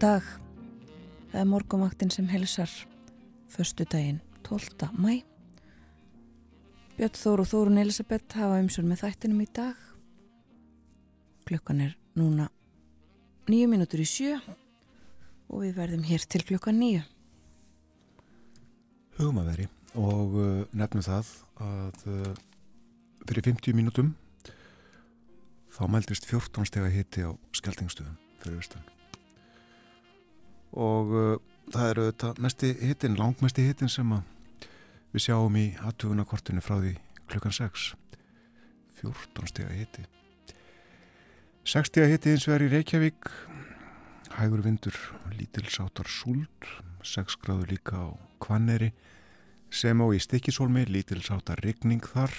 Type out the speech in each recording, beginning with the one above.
Góðan dag. Það er morgumvaktin sem helsar förstu daginn 12. mæ. Björn Þór og Þórun Elisabeth hafa umsjón með þættinum í dag. Klukkan er núna nýju mínútur í sjö og við verðum hér til klukkan nýju. Hugum að veri og uh, nefnum það að uh, fyrir 50 mínútum þá mældist 14 steg að hitti á skjaldingsstöðum fyrir austan og uh, það eru þetta mesti hittin, langmesti hittin sem við sjáum í aðtugunakortinu frá því klukkan 6 14 steg að hitti 6 steg að hitti eins og er í Reykjavík. Hægur vindur lítilsátar súld 6 gráður líka á Kvanneri sem á í Stikisólmi lítilsátar rigning þar.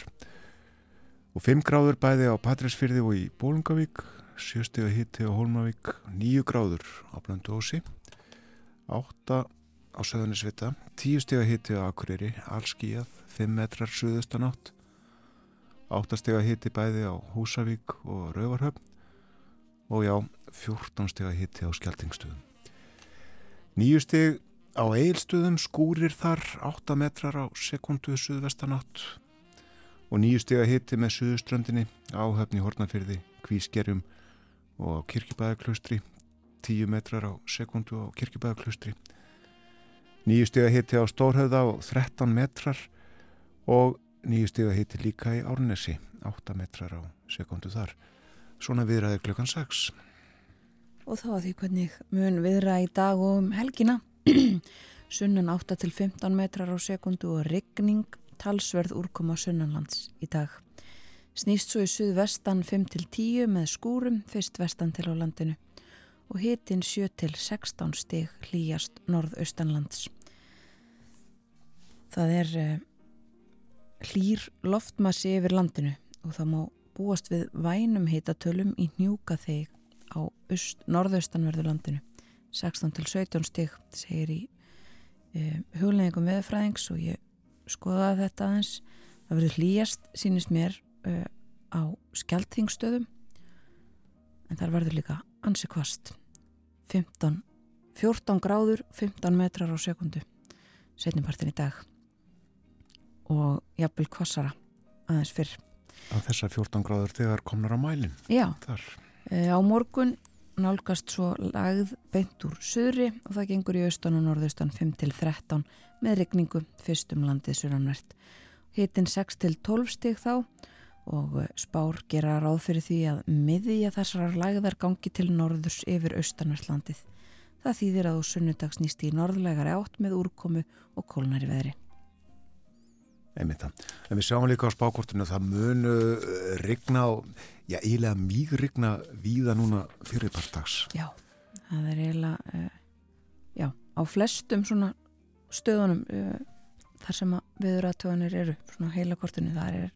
Og 5 gráður bæði á Patræsfyrði og í Bólungavík 7 steg að hitti á Hólmavík 9 gráður á Blöndu Ósi 8 á Söðunisvita 10 steg að hitti á Akureyri Allskíjað 5 metrar suðustan átt 8 steg að hitti bæði á Húsavík og Rauvarhöfn og já 14 steg að hitti á Skjaldingstöðum 9 steg á Eilstöðum skúrir þar 8 metrar á sekundu suðvestan átt og nýju steg að hitti með suðuströndinni áhöfni Hortnafyrði, Kvískerjum og á Kirkjubæðaklaustri 10 metrar á sekundu á Kirkjubæðaklaustri nýju steg að hitti á Stórhauða og 13 metrar og nýju steg að hitti líka í Árnesi 8 metrar á sekundu þar. Svona viðræði klukkan 6 Og þá að því hvernig mun viðra í dag og um helgina? Sunnan 8 til 15 metrar á sekundu og rigning talsverð úrkoma sunnanlands í dag. Snýst svo í suðvestan 5-10 með skúrum fyrst vestan til á landinu og hitin 7-16 stig hlýjast norðaustanlands. Það er uh, hlýr loftmassi yfir landinu og það má búast við vænum hitatölum í njúka þeg á norðaustanverðu landinu. 16-17 stig segir í uh, hugleggingum veðfræðings og ég skoðaði þetta aðeins það verður hlýjast sínist mér uh, á skjaldþingstöðum en þar verður líka ansi kvast 15, 14 gráður 15 metrar á sekundu setnipartin í dag. Og jafnvel kvassara aðeins fyrr. Að þessar 14 gráður þegar komnar á mælin já, uh, á morgun nálgast svo lagð beint úr söðri og það gengur í austan og norðaustan 5-13 með regningu fyrstum landið sunnanvert. Hittin 6-12 stig þá og spár gera ráð fyrir því að miðja þessar lagðar gangi til norðurs yfir austanvert landið. Það þýðir að á sunnudags nýst í norðlegari átt með úrkomu og kólnari veðri. Einmitt það. En við sjáum líka á spákortinu að það munu rigna á, já eiginlega mýg rigna víða núna fyrirpartags. Já, það er eiginlega, uh, já, á flestum svona stöðunum þar sem að viðratöðanir eru, svona heila kortinu, það er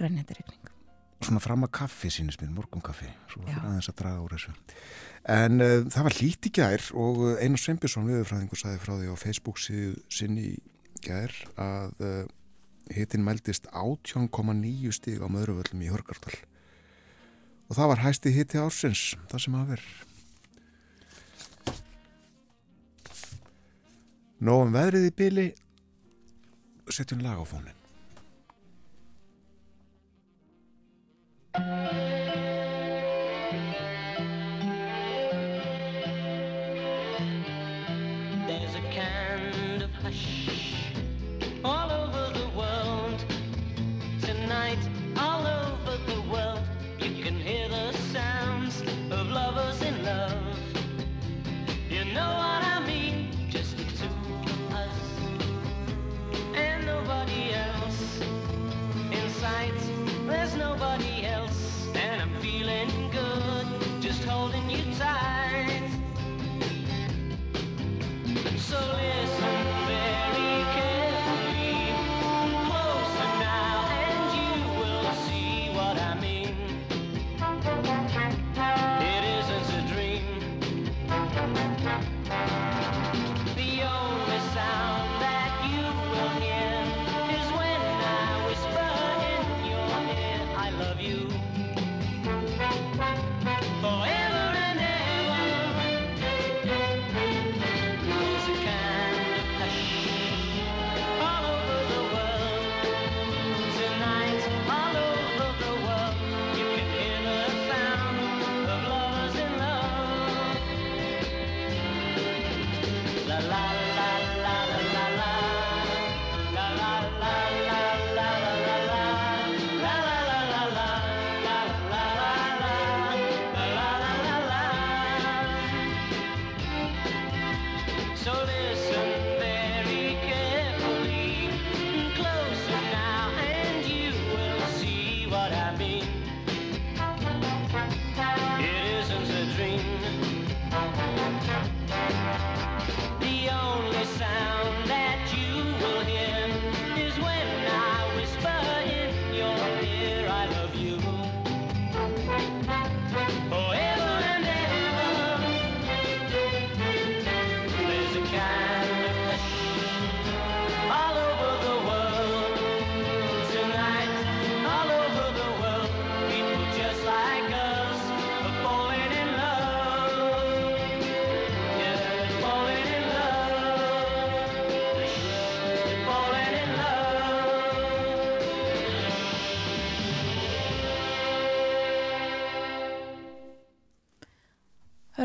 grænjandi rigning. Svona fram að kaffi sínist mér, morgunkaffi, svo fyrir aðeins að draga úr þessu. En uh, það var lítið gær og Einar Sveinbjörnsson viðurfræðingur saði frá því á Facebook sinni í gær að uh, hitin mældist 18,9 stíg á möðruvöllum í Hörgardal og það var hæsti hiti ársins það sem að verð Nóum veðrið í byli setjum lag á fónin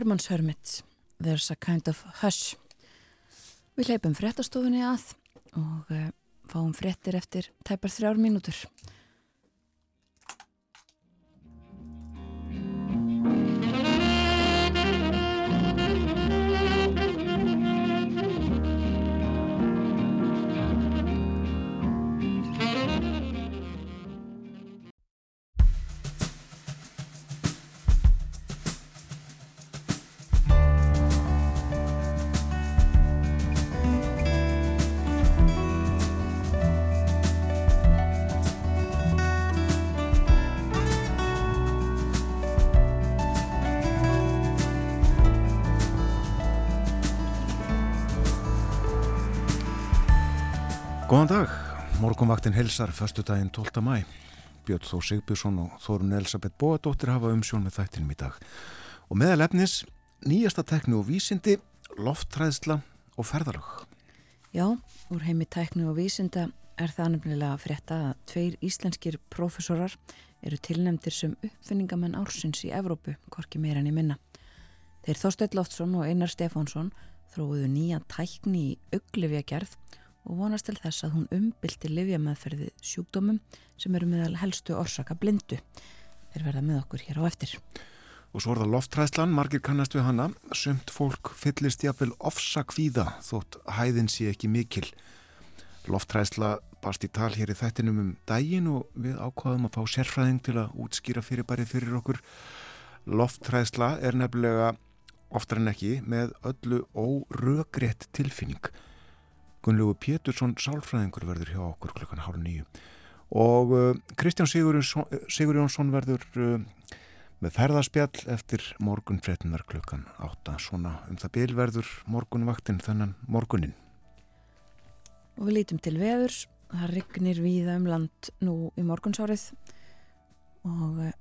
Herman's Hermits, There's a Kind of Hush. Við leipum fréttastofunni að og uh, fáum fréttir eftir tæpar þrjár mínútur. Góðan dag, morgunvaktin helsar förstu daginn 12. mæ. Björn Þó Sigbjörnsson og Þórun Elisabeth Bóadóttir hafa umsjón með þættinum í dag. Og meðal efnis, nýjasta teknu og vísindi, lofttræðsla og ferðarlög. Já, úr heimi tæknu og vísinda er það nefnilega að frétta að tveir íslenskir profesorar eru tilnefndir sem uppfinningamenn ársins í Evrópu, korki meira en í minna. Þeir Þorstein Loftsson og Einar Stefánsson þróuðu nýja tækni í auglifja gerð og vonast til þess að hún umbylti livjameðferði sjúkdómum sem eru meðal helstu orsaka blindu. Þeir verða með okkur hér á eftir. Og svo er það lofttræðslan, margir kannast við hana, sumt fólk fyllist jafnvel ofsa kvíða þótt hæðin sé ekki mikil. Lofttræðsla barst í tal hér í þættinum um daginn og við ákvaðum að fá sérfræðing til að útskýra fyrirbærið fyrir okkur. Lofttræðsla er nefnilega oftar en ekki með öllu órögrétt tilfinning. Gunnlegu Pétursson sálfræðingur verður hjá okkur klukkan hálf nýju og uh, Kristján Sigurjónsson, Sigurjónsson verður uh, með ferðarspjall eftir morgun frettinar klukkan átta. Svona um það bil verður morgunvaktin þennan morgunin Og við lítum til veðurs, það rignir víða um land nú í morgunsárið og eh,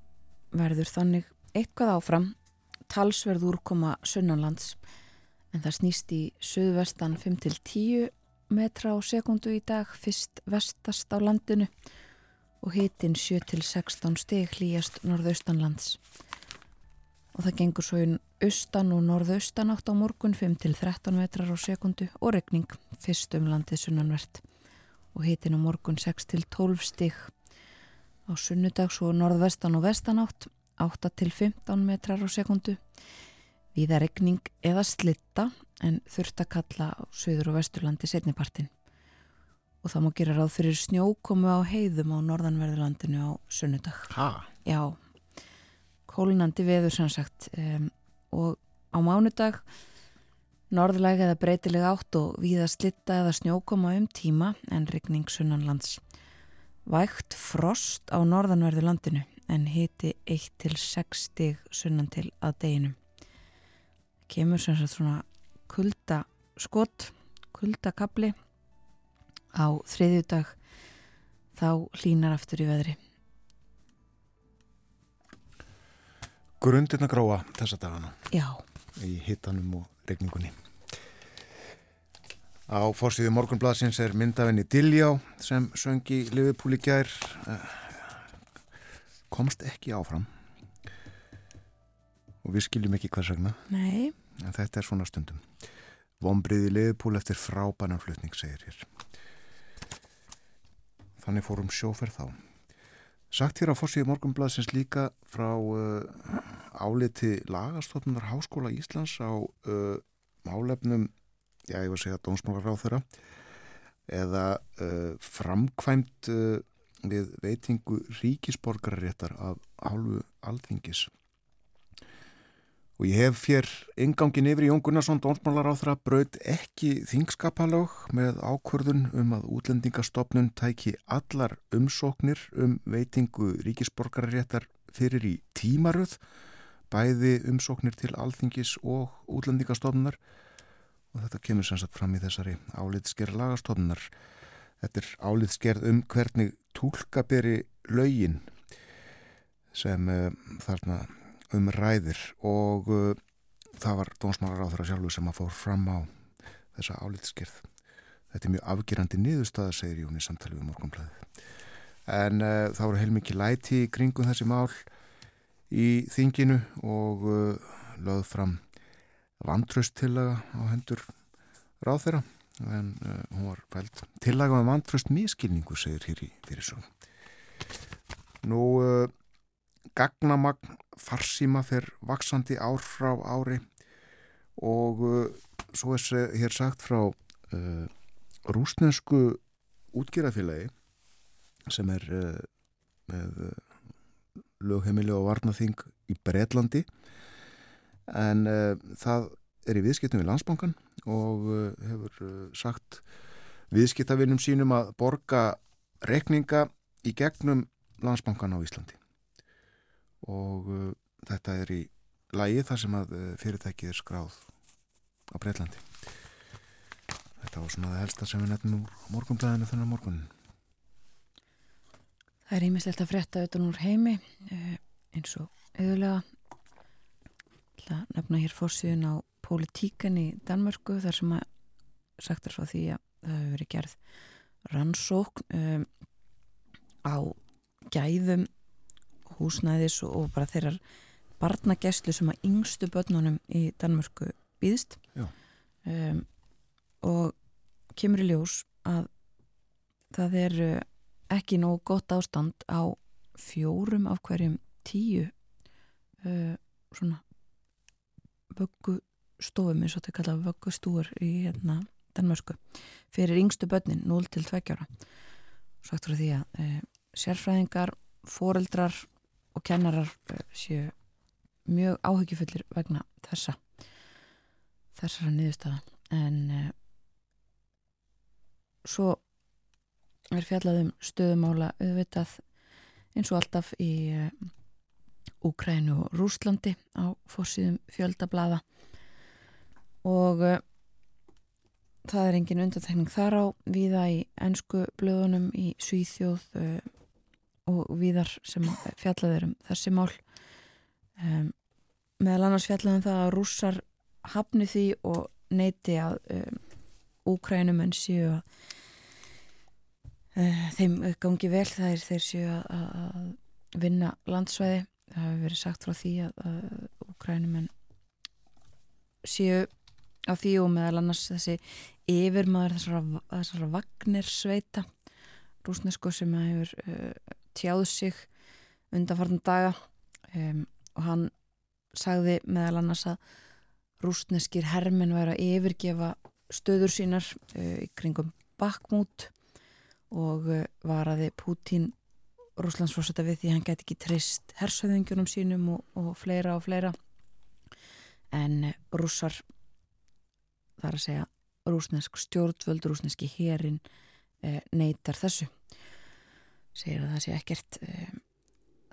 verður þannig eitthvað áfram. Talsverð úrkoma sunnanlands en það snýst í söðvestan 5-10 metra á sekundu í dag fyrst vestast á landinu og hitin 7-16 steg hlýjast norðaustanlands. Og það gengur svo inn austan og norðaustan átt á morgun 5-13 metrar á sekundu og regning fyrst um landið sunnanvert. Og hitin á morgun 6-12 steg á sunnudag svo norðvestan og vestan átt 8-15 metrar á sekundu Víða regning eða slitta en þurft að kalla á söður og vesturlandi setnipartin. Og það má gera ráð fyrir snjókomu á heiðum á norðanverðurlandinu á sunnudag. Ha? Já, kólunandi veður sannsagt um, og á mánudag norðlega eða breytilega átt og víða slitta eða snjókoma um tíma en regning sunnanlands. Vægt frost á norðanverðurlandinu en hiti 1-6 stig sunnan til að deginum kemur sem sagt svona kulda skott, kuldakabli á þriðjudag þá hlínar aftur í veðri. Grundirna gróa þessa dagana. Já, í hitanum og regningunni. Á fórsíðu morgunbladsins er myndafinni Diljá sem söngi Liverpool í gær. Eh, komst ekki áfram og við skiljum ekki hvers vegna nei, en þetta er svona stundum. Vombriði Liverpool eftir frábænan flutning segir hér. Þannig fórum sjóferð þá. Sagt hér á fórsíðu morgunbladsins líka frá uh, áliti lagastofnunar Háskóla Íslands á uh, málefnum, já ég var að segja dónsmálar á þeirra, eða uh, framkvæmt uh, við veitingu ríkisborgararéttar af hálfu alþingis. Og ég hef fér ingangin yfir Jón Gunnarsson, dónsmálar á þeirra, braut ekki þingskapalög með ákvörðun um að útlendingastofnun tæki allar umsóknir um veitingu ríkisborgararéttar fyrir í tímaröð, bæði umsóknir til alþingis og útlendingastofnunar og þetta kemur sem sagt fram í þessari álitsgerð lagastofnunar. Þetta er álitsgerð um hvernig tólka beri lögin sem uh, þarna um ræðir og uh, það var dónsmálar á þeirra sjálfu sem að fór fram á þessa álitskerð. Þetta er mjög afgerandi niðurstaða, segir Jón í samtali við morgunblæðið. En uh, þá eru heilmikið læti í kringum þessi mál í þinginu og uh, lögð fram vantraust tillaga á hendur ráð þeirra en uh, hún var fælt tillaga með vantraust miskilningu segir hér í fyrir svo nú uh, gagnamagn farsíma fer vaksandi ár frá ári. Og uh, svo er hér sagt frá uh, rúsnesku útgerðafélagi sem er uh, með lögheimili og varnaþing í Breitlandi en það er í viðskiptum við landsbankan og hefur sagt viðskiptavinnum sínum að borga rekninga í gegnum landsbankan á Íslandi og þetta er í lagi þar sem að fyrirtækið er skráð á Breitlandi Þetta var svona það helsta sem við nefnum úr morgundaginu þennan morgunin. Það er ímislegt að frétta auðvitað úr heimi eh, eins og auðvölega nefna hér fórsíðun á politíkan í Danmörku þar sem að sagt er frá því að það hefur verið gerð rannsókn um, á gæðum húsnæðis og bara þeirrar barnagesslu sem að yngstu börnunum í Danmörku býðst. Um, og kemur í ljós að það er ekki nóg gott ástand á fjórum af hverjum tíu uh, svona vöggustofum eins og þetta kalla vöggustúur í hérna Danmörsku fyrir yngstu börnin 0 til 2 ára. Sagt frá því að uh, sérfræðingar, foreldrar og kennarar uh, séu mjög áhugifullir vegna þessa þessara niðurstaða. En uh, svo er fjallaðum stöðumála auðvitað eins og alltaf í uh, Úkrænu og Rúslandi á fórsýðum fjöldablada og uh, það er engin undantekning þar á viða í ennsku blöðunum í Svíþjóð og viðar sem fjallaður um þessi mál. Um, meðal annars fjallaðum það að rússar hafni því og neiti að um, Úkrænumenn séu að uh, þeim gangi vel það er þeir séu að, að vinna landsvæði. Það hefur verið sagt frá því að, að Úkrænumenn séu á því og meðal annars þessi yfirmaður þessara, þessara vagnirsveita rúsnesko sem hefur uh, tjáð sig undanfartan daga um, og hann sagði meðal annars að rúsneskir hermen væri að yfirgefa stöður sínar uh, í kringum Bakmút og uh, varaði Pútín Rúslandsforsetta við því hann gæti ekki trist hersöðingjunum sínum og, og fleira og fleira. En uh, rússar þar að segja rúsnesk stjórnvöld, rúsneski herin neytar þessu segir að það sé ekkert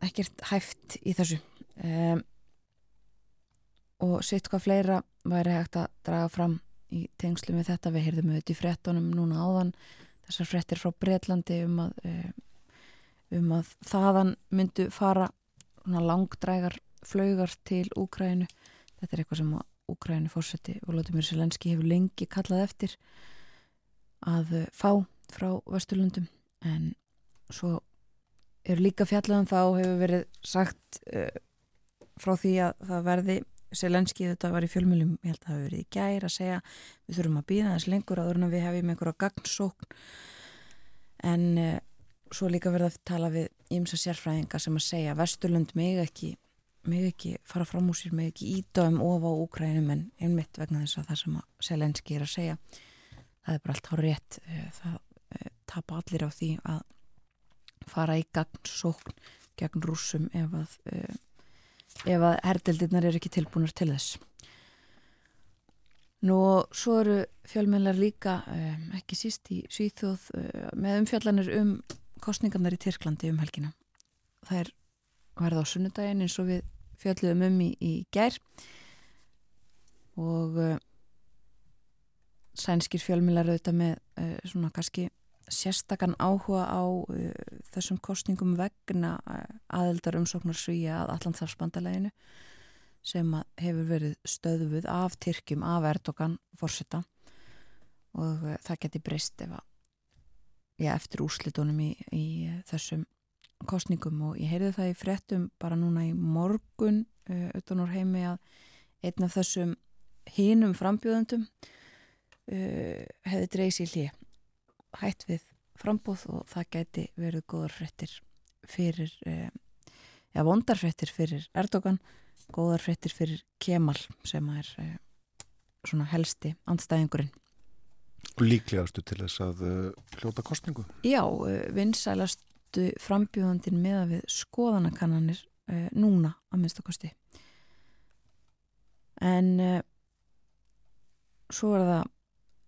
ekkert hæft í þessu. Um, og sitt hvað fleira væri hægt að draga fram í tengslu með þetta, við heyrðum auðvitað í frettunum núna áðan, þessar frettir frá Breitlandi um að eh, um að þaðan myndu fara langdrægar flaugar til Úkrænu, þetta er eitthvað sem Úkrænu fórseti Volodymyr Selenski hefur lengi kallað eftir að eh, fá frá Vesturlundum en svo er líka fjallaðan um þá hefur verið sagt uh, frá því að það verði Selenski þetta var í fjölmjölum, ég held að það hefur verið í gær að segja við þurfum að býða þess lengur orðin að við hefum einhverja gagnsókn. En uh, svo líka verða að tala við ímsa sérfræðinga sem að segja Vesturlund mig ekki, mig ekki fara fram úr sér, mig ekki íta um of á Úkrænum en einmitt vegna þess að það sem að Selenski er að segja það er bara allt á rétt uh, það uh, tapa allir á því að fara í gagnsókn gegn rúsum ef að ef að herdeldirnar eru ekki tilbúinur til þess. Nú, svo eru fjölmjölar líka, um, ekki síst í Svíþjóð, uh, með umfjallanir um kostningarnar í Tyrklandi um helgina. Það er verða á sunnudagin eins og við fjalluðum um í, í gær og sænskir fjölmjölar auðvitað með svona kannski sérstakann áhuga á uh, þessum kostningum vegna uh, aðeldar umsóknar svíja að Allandsafsbandaleginu sem hefur verið stöðuð af Tyrkjum, af Erdogan fórsetta og uh, það geti breyst ef að já, eftir úrslitunum í, í þessum kostningum og ég heyrði það í frettum bara núna í morgun uh, utan úr heimi að einn af þessum hínum frambjóðundum uh, hefði sér hlið hætt við frambóð og það gæti verið góðar frettir fyrir uh, ja, vondar frettir fyrir Erdogan góðar frettir fyrir Kemal sem er uh, svona helsti andstæðingurinn líklegastu til þess að uh, hljóta kostningu. Já, uh, vinsælastu frambjóðandin meða við skoðanakannanir uh, núna að minnstakosti. En uh, svo er það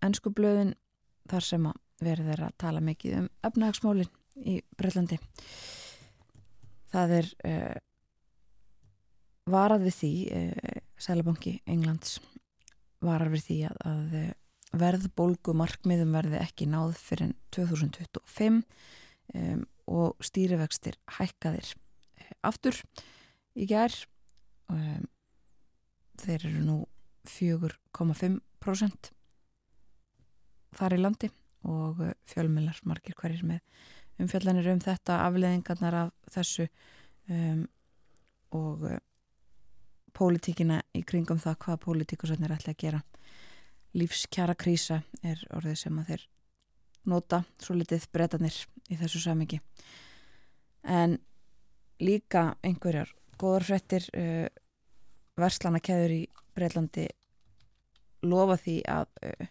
ennsku blöðin þar sem að verður að tala mikið um efnahagsmálin í Breitlandi. Það er uh, varað við því, uh, Sælabanki Englands varar við því að, að uh, verðbólgu markmiðum verði ekki náð fyrir 2025 um, og stýrivextir hækkaðir aftur í gær um, þeir eru nú 4,5% þar í landi og uh, fjölmjölar margir hverjir með umfjallanir um þetta afleðingarnar af þessu um, og uh, pólitíkina í kringum það hvað pólitíkusarnir ætla að gera. Lífskjara krísa er orðið sem að þeir nota svo litið breytanir í þessu samingi en líka einhverjar góður frettir uh, verslana keður í Breitlandi lofa því að uh,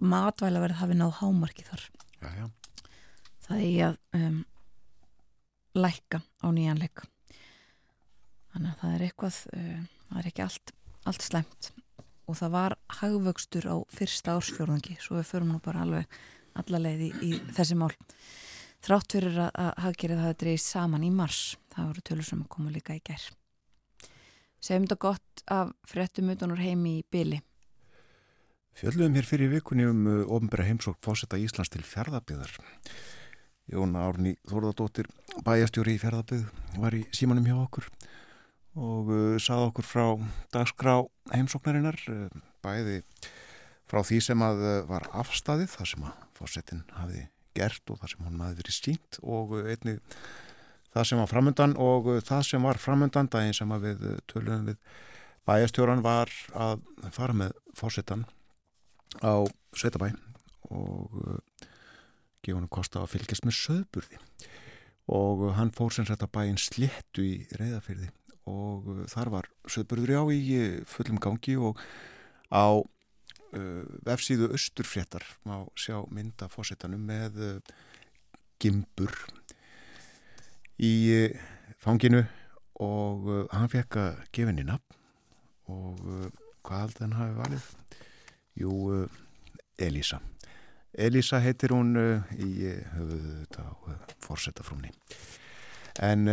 matvæla verið hafi náð hámarki þar. Já, já. það er að um, lækka á nýjan leik. Þannig að það er eitthvað uh, það er ekki allt, allt slemt og það var hagvöxtur á fyrsta ársfjórðangi svo við förum nú bara alveg alla leið í, í þessi mál. Þrátt fyrir að, að haggerið hafi dreigist saman í mars það voru tölur sem að koma líka í gær. Segjum þetta gott af fréttum utan úr heimi í byli Fjöldluðum hér fyrir vikunni um uh, ofnbæra heimsók fósetta Íslands til fjárðabyðar. Jóna Árni Þórðardóttir, bæjastjóri í fjárðabyð, var í símanum hjá okkur og uh, sað okkur frá dagskrá heimsóknarinnar, uh, bæði frá því sem að uh, var afstæðið, það sem að fósettin hafi gert og það sem hann hafi verið sínt og uh, einnig það sem var framöndan og uh, það sem var framöndan daginn sem að við töluðum við bæjastjóran var að fara með fósettan á Sveitabæ og uh, gefa hann kosta að fylgjast með söðburði og uh, hann fór sem sagt að bæinn sléttu í reyðafyrði og uh, þar var söðburður á í fullum gangi og á vefsíðu Östurfréttar má sjá mynda fósettanum með gimbur í fanginu og hann fekk að gefa henni nafn og hvað haldið hann hafi valið? Jú, uh, Elísa. Elísa heitir hún uh, í uh, höfuðu fórsetafrúmni. En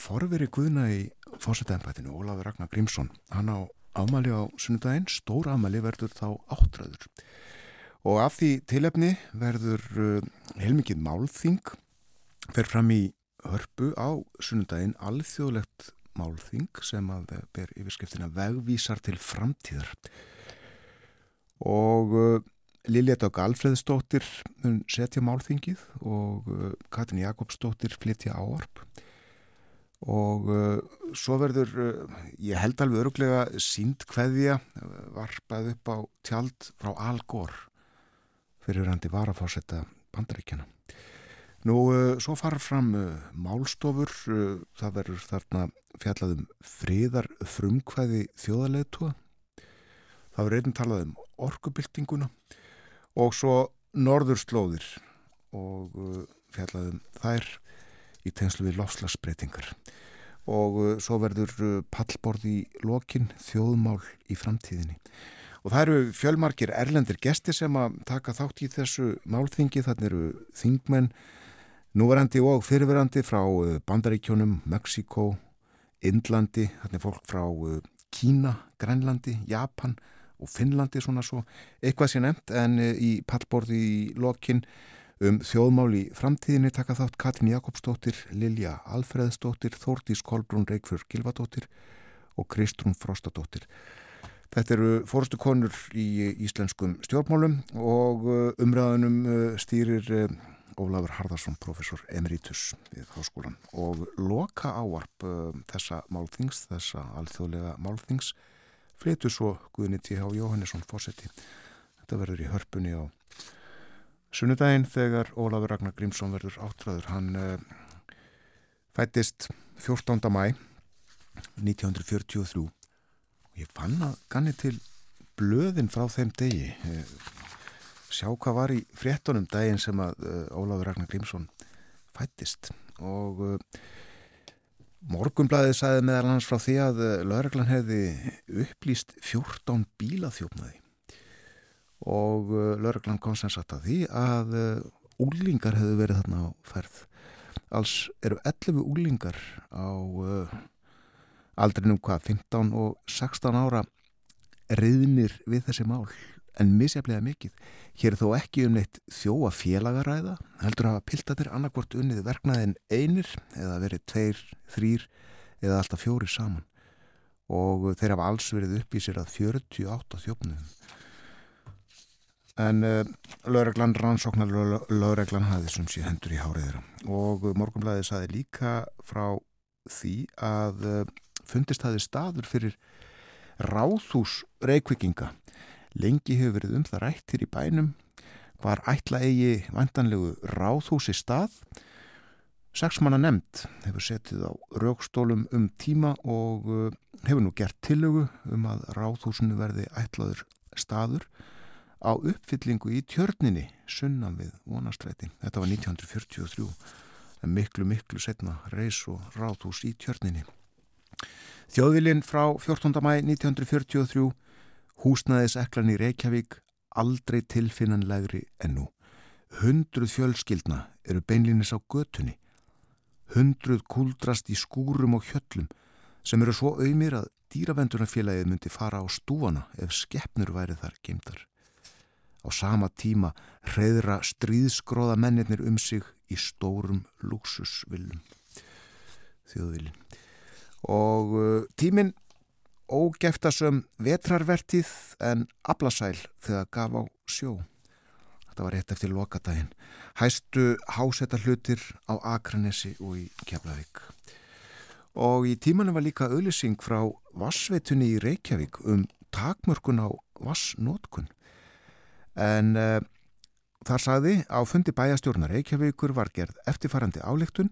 forveri Guðna í fórsetæðanbættinu, Ólafur Ragnar Grímsson, hann á ámæli á sunnudaginn, stór ámæli verður þá áttræður. Og af því tilefni verður heilmikið málþing, fer fram í hörpu á sunnudaginn alþjóðlegt málþing sem að ber yfirskriftina vegvísar til framtíðar og uh, Lilja Dögg Alfreðsdóttir mun setja málþingið og uh, Katrin Jakobsdóttir flytja áarp og uh, svo verður, ég held alveg öruglega sínd hverðja varpað upp á tjald frá Al Gore fyrir randi varafásetta bandaríkjana. Nú, svo fara fram málstofur, það verður þarna fjallaðum friðar frumkvæði þjóðaleðtúa Það verður einn talað um orkubyltinguna og svo norðurslóðir og uh, fjallaðum þær í tegnslu við lofslagsbreytingar. Og uh, svo verður uh, pallborð í lokin þjóðmál í framtíðinni. Og það eru fjölmarkir erlendir gesti sem að taka þátt í þessu málþingi. Þannig eru þingmenn, núverandi og fyrirverandi frá Bandaríkjónum, Mexiko, Indlandi, þannig fólk frá Kína, Grænlandi, Japan og Finnlandi svona svo eitthvað sé nefnt en eh, í pallborði í lokin um þjóðmál í framtíðinni taka þátt Katrin Jakobsdóttir, Lilja Alfreðsdóttir, Þórdís Kolbrún Reykjörg Gilvadóttir og Kristrún Frostadóttir. Þetta eru fórustu konur í íslenskum stjórnmálum og eh, umræðunum eh, stýrir Ólafur Harðarsson, professor emeritus við háskólan og loka áarp þessa málþings, þessa alþjóðlega málþings flytu svo Guðni T.H. Jóhannesson fósetti. Þetta verður í hörpunni á sunnudaginn þegar Ólafur Ragnar Grímsson verður áttræður. Hann uh, fættist 14. mæ 1943 og ég fann að ganni til blöðin frá þeim degi. Sjá hvað var í fréttunum daginn sem að uh, Ólafur Ragnar Grímsson fættist og uh, Morgumblæðið sagði meðal hans frá því að lauraglan hefði upplýst 14 bílaþjófnaði og lauraglan kom sem sagt að því að úlingar hefðu verið þarna á ferð. Alls eru 11 úlingar á aldrinum hvað 15 og 16 ára reyðnir við þessi mál en misjaflega mikið. Hér er þó ekki um neitt þjóa félagaræða, heldur að hafa piltatir annarkvort unnið verknaðin einir eða verið tveir, þrýr eða alltaf fjóri saman og þeir hafa alls verið upp í sér að 48 þjófnum. En uh, lögreglan rannsóknar lögreglan hafði sem sé hendur í háriðra og morgunblæðið saði líka frá því að uh, fundist hafði staður fyrir ráðhús reykvikinga Lengi hefur verið um það rætt hér í bænum hvar ætla eigi vantanlegu ráðhúsi stað. Seksmanna nefnd hefur setið á raukstólum um tíma og uh, hefur nú gert tillögu um að ráðhúsinu verði ætlaður staður á uppfyllingu í tjörninni sunnan við vonastræti. Þetta var 1943, en miklu miklu setna reys og ráðhús í tjörninni. Þjóðvilinn frá 14. mæ 1943 Húsnaðiseklan í Reykjavík aldrei tilfinnanlegri ennú. Hundruð fjölskyldna eru beinlinis á götunni. Hundruð kúldrast í skúrum og hjöllum sem eru svo auðmir að dýravendunafélagið myndi fara á stúana ef skeppnur væri þar geimtar. Á sama tíma hreðra stríðskróða mennirnir um sig í stórum luxusvillum. Þjóðvilin. Og uh, tíminn ógeftasum vetrarvertið en ablasæl þegar gaf á sjó. Þetta var rétt eftir lokadaginn. Hæstu hásetta hlutir á Akranesi og í Keflavík. Og í tímanum var líka auðlýsing frá Vassveitunni í Reykjavík um takmörkun á Vassnótkun. En uh, þar sagði á fundi bæjastjórnar Reykjavíkur var gerð eftirfarandi áleiktun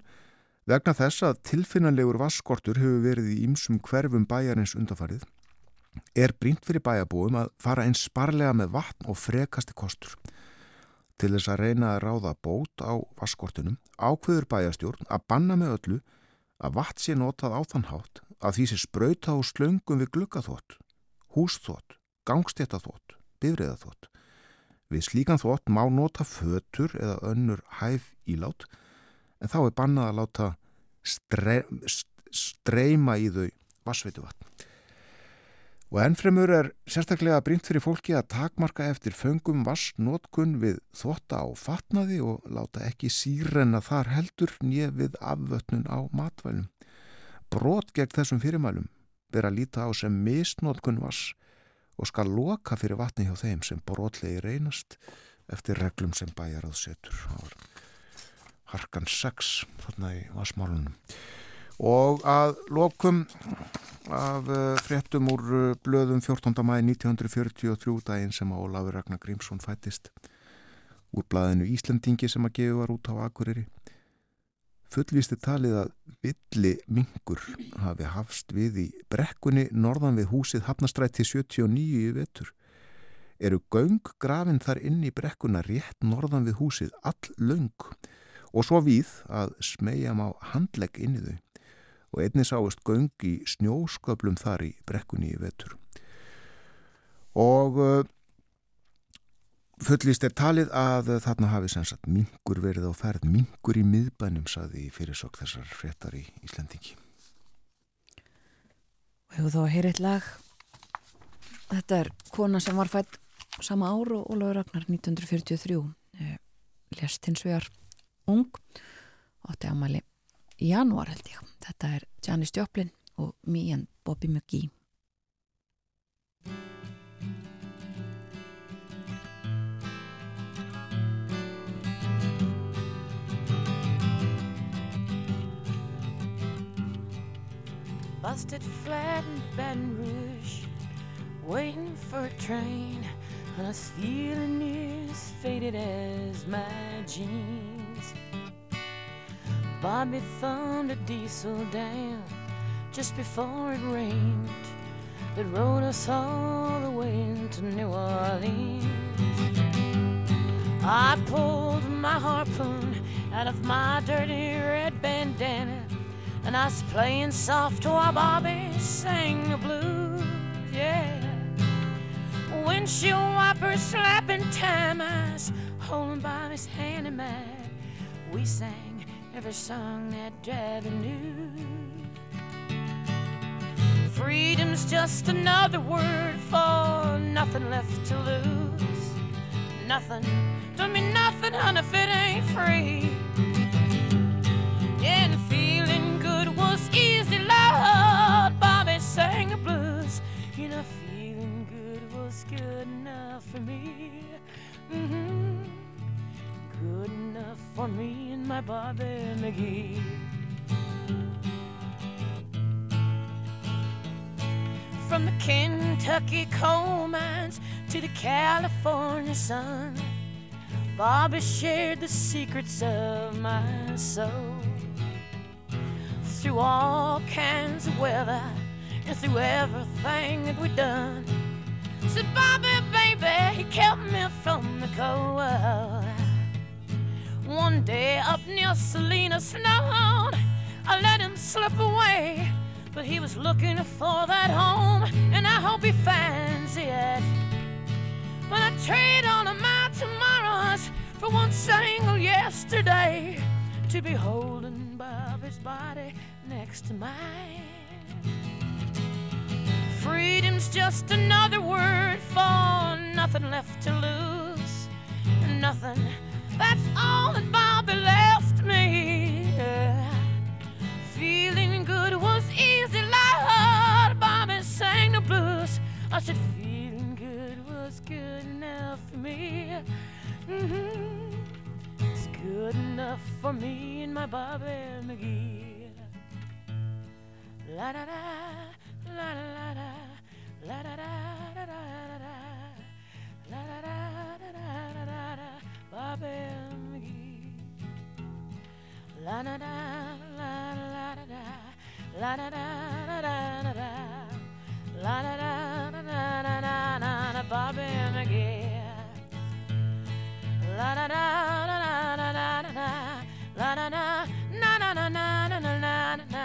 Vegna þess að tilfinnanlegur vasskortur hefur verið í ýmsum hverfum bæjarins undafarið er brínt fyrir bæjabúum að fara eins sparlega með vatn og frekasti kostur. Til þess að reyna að ráða bót á vasskortunum ákveður bæjastjórn að banna með öllu að vatn sé notað á þann hátt að því sé spröyta og slöngum við glukkaþótt, húsþótt, gangstéttaþótt, bifriðaþótt. Við slíkan þótt má nota fötur eða önnur hæf ílát en þá er bannað að láta stre, streyma í þau vassveitu vatn. Og ennfremur er sérstaklega brínt fyrir fólki að takmarka eftir föngum vassnótkun við þotta á fatnaði og láta ekki sírenna þar heldur nýð við afvötnun á matvælum. Brot gegn þessum fyrirmælum ber að líta á sem misnótkun vass og skal loka fyrir vatni hjá þeim sem brotlegi reynast eftir reglum sem bæjar að setur. Harkan 6 þarna í vasmálunum og að lokum af uh, fréttum úr uh, blöðum 14. mæði 1943 daginn sem að Ólafur Ragnar Grímsson fættist úr blaðinu Íslandingi sem að gefa var út á Akureyri. Fullvísti talið að villi mingur hafi hafst við í brekkunni norðan við húsið Hafnastræti 79 í vetur. Eru göng grafin þar inn í brekkuna rétt norðan við húsið all löng og svo við að smegja má handlegg inn í þau og einnig sáist göng í snjósköplum þar í brekkunni í vetur. Og uh, fullist er talið að þarna hafi sannsagt mingur verið á ferð, mingur í miðbænum saði fyrirsokk þessar fréttar í Íslandingi. Og hefur þá eitt lag. Þetta er kona sem var fætt sama ár og Ólafur Ragnar 1943. Eh, lest hins vegar ung átti ámæli í janúar held ég. Þetta er Janis Joplin og me and Bobby McGee. Busted flat in Baton Rouge waiting for a train, and I was feeling as faded as my jeans. Bobby thumbed a diesel down just before it rained. It rode us all the way into New Orleans. I pulled my harpoon out of my dirty red bandana, and I was playing soft while Bobby sang the blues. Yeah, windshield wipers slapping time, I was holding Bobby's hand in mine. We sang every song that Daddy knew. Freedom's just another word for nothing left to lose. Nothing, don't mean nothing, honey, if it ain't free. Yeah, and feeling good was easy, Lord. Bobby sang the blues. You know, feeling good was good enough for me. hmm Good enough for me and my Bobby McGee. From the Kentucky coal mines to the California sun, Bobby shared the secrets of my soul. Through all kinds of weather and through everything that we've done. Said Bobby, baby, he kept me from the cold. One day up near Selena Snow, I let him slip away. But he was looking for that home, and I hope he finds it. But I trade all of my tomorrows for one single yesterday to be holding Bobby's body next to mine. Freedom's just another word for nothing left to lose. Nothing, that's all that Bobby left me. Feeling good was easy, Lord. Bobby sang the blues. I said, feeling good was good enough for me. hmm It's good enough for me and my Bobby McGee. La da da, la da la da, la da da da da da da, da da da da da da, Bobby McGee. La da da la da la da da, la da da da da da da, la da da da da da da da da, Bobby McGee. La da da da da da da da da, la da da na na na na na na na na.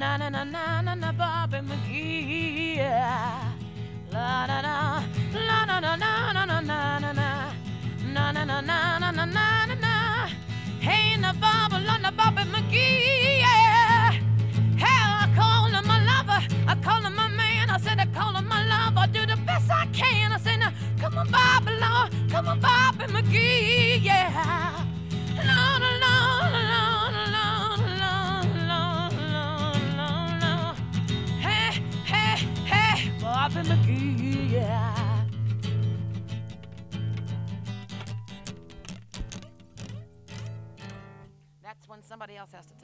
Na na na na na Bobby McGee. La da da la na na na na na na na na na na na na na na na na. Hey na la na Bobby McGee. Yeah. Hey, I call him my lover. I call him my man. I said I call him my lover. I do the best I can. I said now come on Bobby, Lord, come on Bobby McGee. Yeah. Lord, Lord, Lord, Lord, Lord, Lord. Hey, hey, hey, Bobby McGee, yeah. Somebody else has to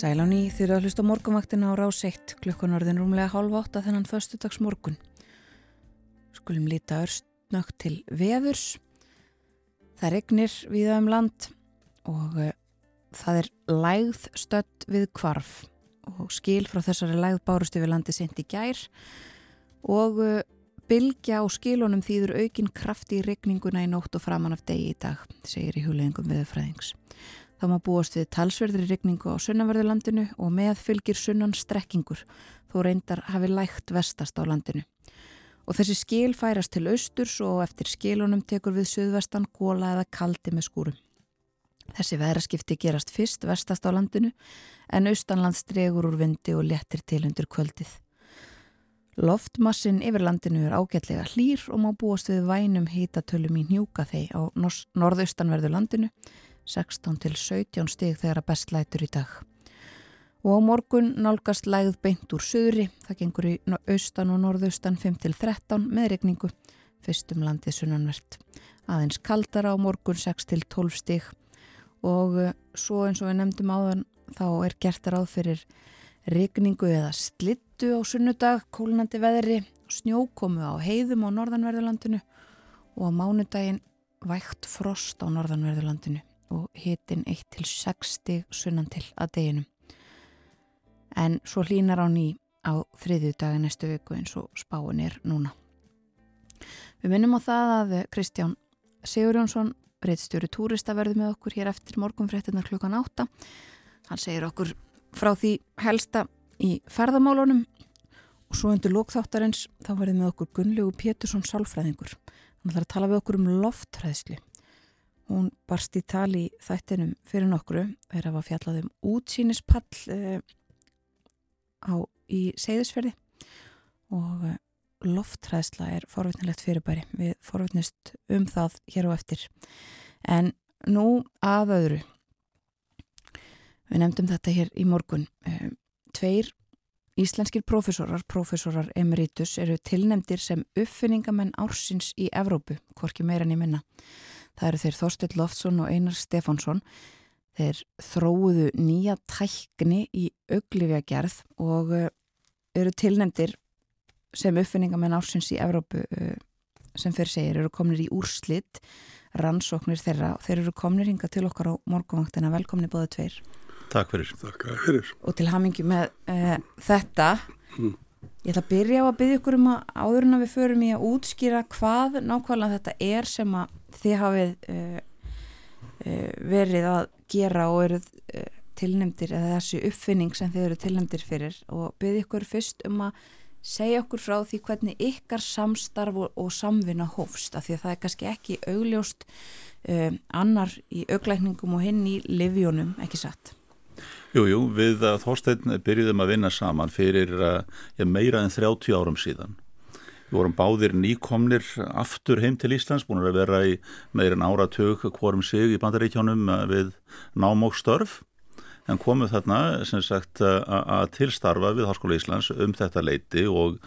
Sæláni þýrðu að hlusta á morgunvaktina á rás 1 klukkan orðin rúmlega hálf átta þennan föstudags morgun. Skulum líta örstnögt til veðurs. Það regnir viða um land og uh, það er lægð stödd við kvarf og skil frá þessari lægð bárust yfir landi sent í gær og uh, bylgja á skilunum þýður aukin kraft í regninguna í nótt og framann af degi í dag, segir í hugleggingum viðfræðings. Það má búast við talsverðri regningu á sunnanverðurlandinu og með fylgir sunnan strekkingur þó reyndar hafi lægt vestast á landinu. Og þessi skil færast til austurs og eftir skilunum tekur við suðvestan góla eða kaldi með skúrum. Þessi veðraskipti gerast fyrst vestast á landinu en austanlands dregur úr vindi og letir til undir kvöldið. Loftmassin yfir landinu er ágætlega hlýr og má búast við vænum hýtatölum í njúka þeir á norðaustanverðu landinu 16 til 17 stig þegar að best lætur í dag. Og á morgun nálgast lægð beint úr söðri, það gengur í austan og norðaustan 5 til 13 með regningu, fyrstum landið sunnanvert. Aðeins kaldara á morgun 6 til 12 stig og eh, svo eins og við nefndum áðan þá er gert ráð fyrir regningu eða slittu á sunnudag, kólnandi veðri, snjókomu á heiðum á norðanverðurlandinu og á mánudaginn vægt frost á norðanverðurlandinu og hitin 1-6 stig sunnan til að deginum. En svo hlínar á ný á þriðju dagi næstu viku eins og spáin er núna. Við minnum á það að Kristján Sigur Jónsson Breitstjóri túrista verður með okkur hér eftir morgunfréttina klukkan átta. Hann segir okkur frá því helsta í ferðamálunum og svo undir lókþáttarins þá verður með okkur Gunnlegu Pétursson sálfræðingur. Hann ætlar að tala við okkur um loftræðslu. Hún barst í tali þættinum fyrir nokkru, er að fjallað um útsýnispall eh, á, í Seyðisferði og eh, loftræðsla er forvitnilegt fyrirbæri. Við forvitnist um það hér og eftir. En nú að öðru. Við nefndum þetta hér í morgun. Eh, tveir íslenskir profesorar, profesorar emeritus, eru tilnemdir sem uppfinningamenn ársins í Evrópu, hvorki meirann í minna. Það eru þeir Þorstill Loftsson og Einar Stefánsson. Þeir þróuðu nýja tækni í auglifja gerð og eh, eru tilnemdir sem uppfinningamenn ársins í Evrópu uh, sem fyrir segir eru komnir í úrslitt rannsóknir þeirra og þeir eru komnir hinga til okkar á morgunvangtina velkomni bóðu tveir Takk fyrir. Takk fyrir og til hamingi með uh, þetta Mm. ég ætla að byrja á að byggja ykkur um að áður en að við förum í að útskýra hvað nákvæmlega þetta er sem að þið hafið uh, uh, verið að gera og eruð uh, tilnemdir eða þessi uppfinning sem þið eru tilnemdir fyrir og byggja ykkur fyrst um að segja okkur frá því hvernig ykkar samstarf og, og samvinna hófst af því að það er kannski ekki augljóst um, annar í auglækningum og hinn í livjónum, ekki satt Jú, jú, við Þorstein byrjuðum að vinna saman fyrir uh, meira en 30 árum síðan. Við vorum báðir nýkomnir aftur heim til Íslands, búin að vera í meira en áratug hvorum sig í bandaríkjónum uh, við nám og störf en komum þarna sem sagt að tilstarfa við Háskóla Íslands um þetta leiti og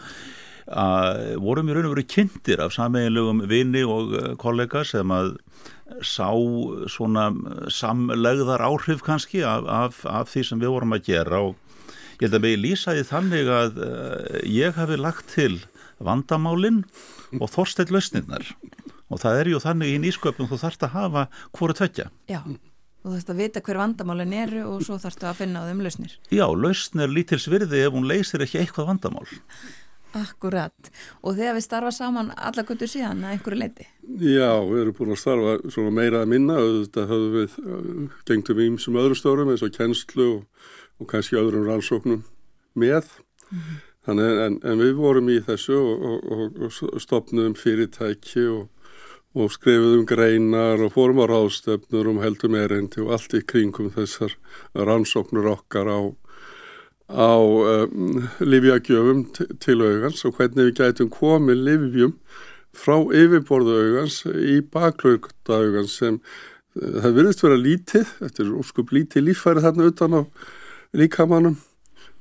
að vorum í raun og veru kynntir af sameiginlegum vini og kollega sem að sá svona samlegðar áhrif kannski af, af, af því sem við vorum að gera og ég held að mig lýsaði þannig að ég hafi lagt til vandamálinn og þorsteitt lausnirnar og það er ju þannig í nýsköpum þú þarfst að hafa hvori tvekja. Já, þú þarfst að vita hver vandamálin eru og svo þarfst að finna á þeim lausnir. Já, lausn er lítils virði ef hún leysir ekki eitthvað vandamál. Akkurat, og þegar við starfa saman alla guttur síðan að einhverju leiti? Já, við erum búin að starfa svona meira að minna, auðvitað höfum við gengtum í ímsum öðru stórum eins og kennslu og, og kannski öðrum rannsóknum með mm -hmm. Þannig en, en við vorum í þessu og, og, og stopnum fyrirtæki og skrifuðum greinar og fórum á ráðstöfnur um heldum erindi og allt í kringum þessar rannsóknur okkar á á um, livjagjöfum til augans og hvernig við gætum komið livjum frá yfirborðu augans í baklauta augans sem uh, það virðist vera lítið, þetta er óskup lítið líffæri þarna utan á líkamannum,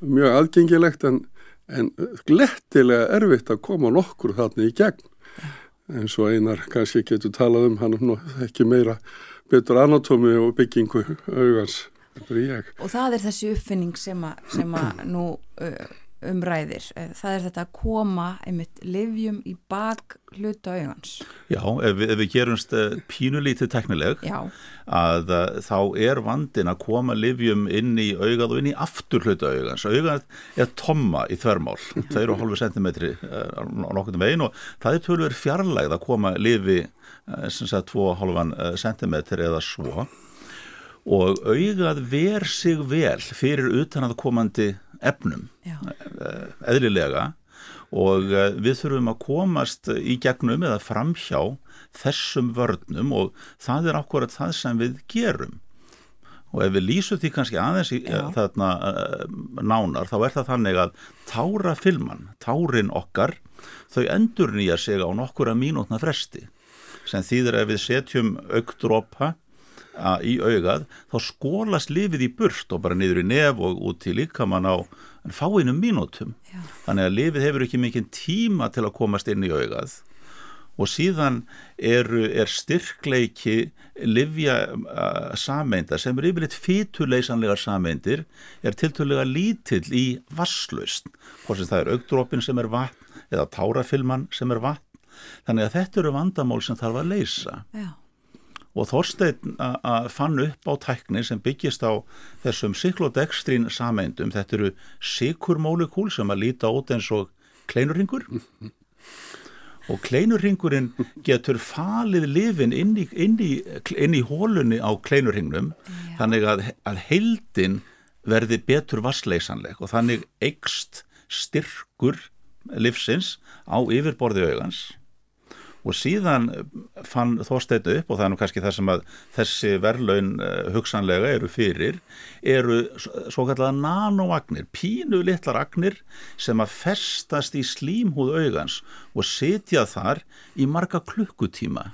mjög aðgengilegt en, en glettilega erfitt að koma nokkur þarna í gegn. En svo einar kannski getur talað um hann ekki meira betur anatómi og byggingu augans og það er þessi uppfinning sem að nú uh, umræðir. Eh, Það er þetta að koma einmitt livjum í bak hluta augans. Já, ef við, ef við gerumst uh, pínulítið teknileg Já, að uh, þá er vandin að koma livjum inn í augað og inn í aftur hluta augans. Augað er tomma í þvermál, 2,5 cm á nokkurnu veginn og það er tölur fjarlægð að koma lifi uh, sem sagt 2,5 cm eða svo og augað ver sig vel fyrir utan að komandi efnum já, eðlilega og eh, við þurfum að komast í gegnum eða framhjá þessum vörnum og það er akkurat það sem við gerum og ef við lýsum því kannski aðeins í, Já. þarna uh, nánar þá er það þannig að tára filman, tárin okkar þau endur nýja sig á nokkura mínútna fresti sem þýðir að við setjum augdrópa að í augað, þá skólast lifið í burt og bara niður í nef og út til líkamann á fáinum mínútum. Já. Þannig að lifið hefur ekki mikinn tíma til að komast inn í augað og síðan eru, er styrkleiki livja sameinda sem eru yfirleitt fytuleysanlegar sameindir er tiltölulega lítill í vasslaust. Hvort sem það er augdrópin sem er vatn eða tárafilman sem er vatn. Þannig að þetta eru vandamál sem þarf að leysa já, og Þorsteinn a- a- fann upp á tækni sem byggist á þessum cyklodextrin sameindum, þetta eru sikurmólekúl sem að líta út eins og kleinurringur og kleinurringurinn getur falið lifin inn í, inn í, inn í hólunni á kleinurringnum þannig að, að heildin verði betur vassleysanleg og þannig eikst styrkur livsins á yfirborði augans og síðan fann Þorsteinn upp og það er nú kannski það sem að þessi verðlaun uh, hugsanlega eru fyrir eru svo kallega nanoagnir, pínu litlar agnir sem að festast í slímhúð augans og sitja þar í marga klukkutíma.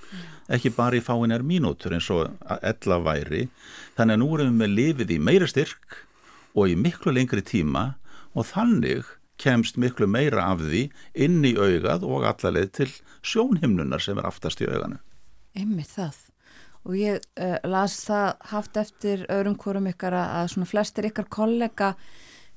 Ekki bara í fáinar mínútur eins og ella væri. Þannig að nú erum við með lifið í meira styrk og í miklu lengri tíma og þannig kemst miklu meira af því inn í augað og allarleið til sjónhimnunar sem er aftast í auganu. einmitt það. Og ég uh, las það haft eftir öðrum hvorum ykkar að, svona flestir ykkar kollega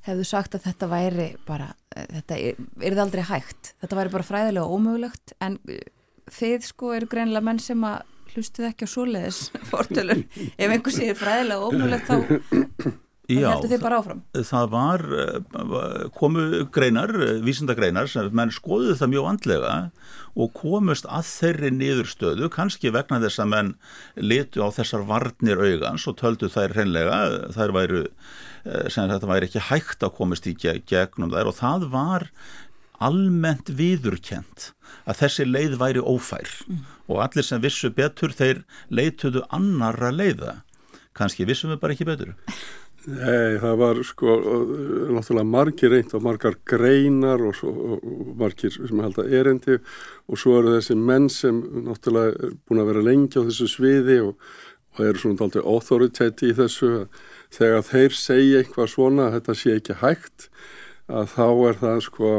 hefðu sagt að þetta væri bara, uh, þetta er, er það aldrei hægt. Þetta væri bara fræðilega ómögulegt en uh, þið sko eru greinilega menn sem að hlustuð ekki á svoleiðis fortölur. Ef einhver sér fræðilega ómögulegt þá heldur þið bara áfram. það var, eh, komu greinar, eh, vísindagreinar sem menn skoðuðu það mjög andlega og komust að þeirri niðurstöðu, kannski vegna þess að menn litu á þessar varnir augans og töldu þær hreinlega, þær væru, eh, sem þetta væri ekki hægt að komast í ge- gegnum þær og það var almennt viðurkent að þessi leið væri ófær og allir sem vissu betur þeir leituðu annara leiða. Kannski vissum við bara ekki betur Nei, það var sko náttúrulega margir reynd og margar greinar og, svo, og, og margir sem halda erendi og svo eru þessi menn sem náttúrulega er búin að vera lengi á þessu sviði og, og eru svona aldrei authority í þessu. Að þegar þeir segja eitthvað svona að þetta sé ekki hægt að þá er það sko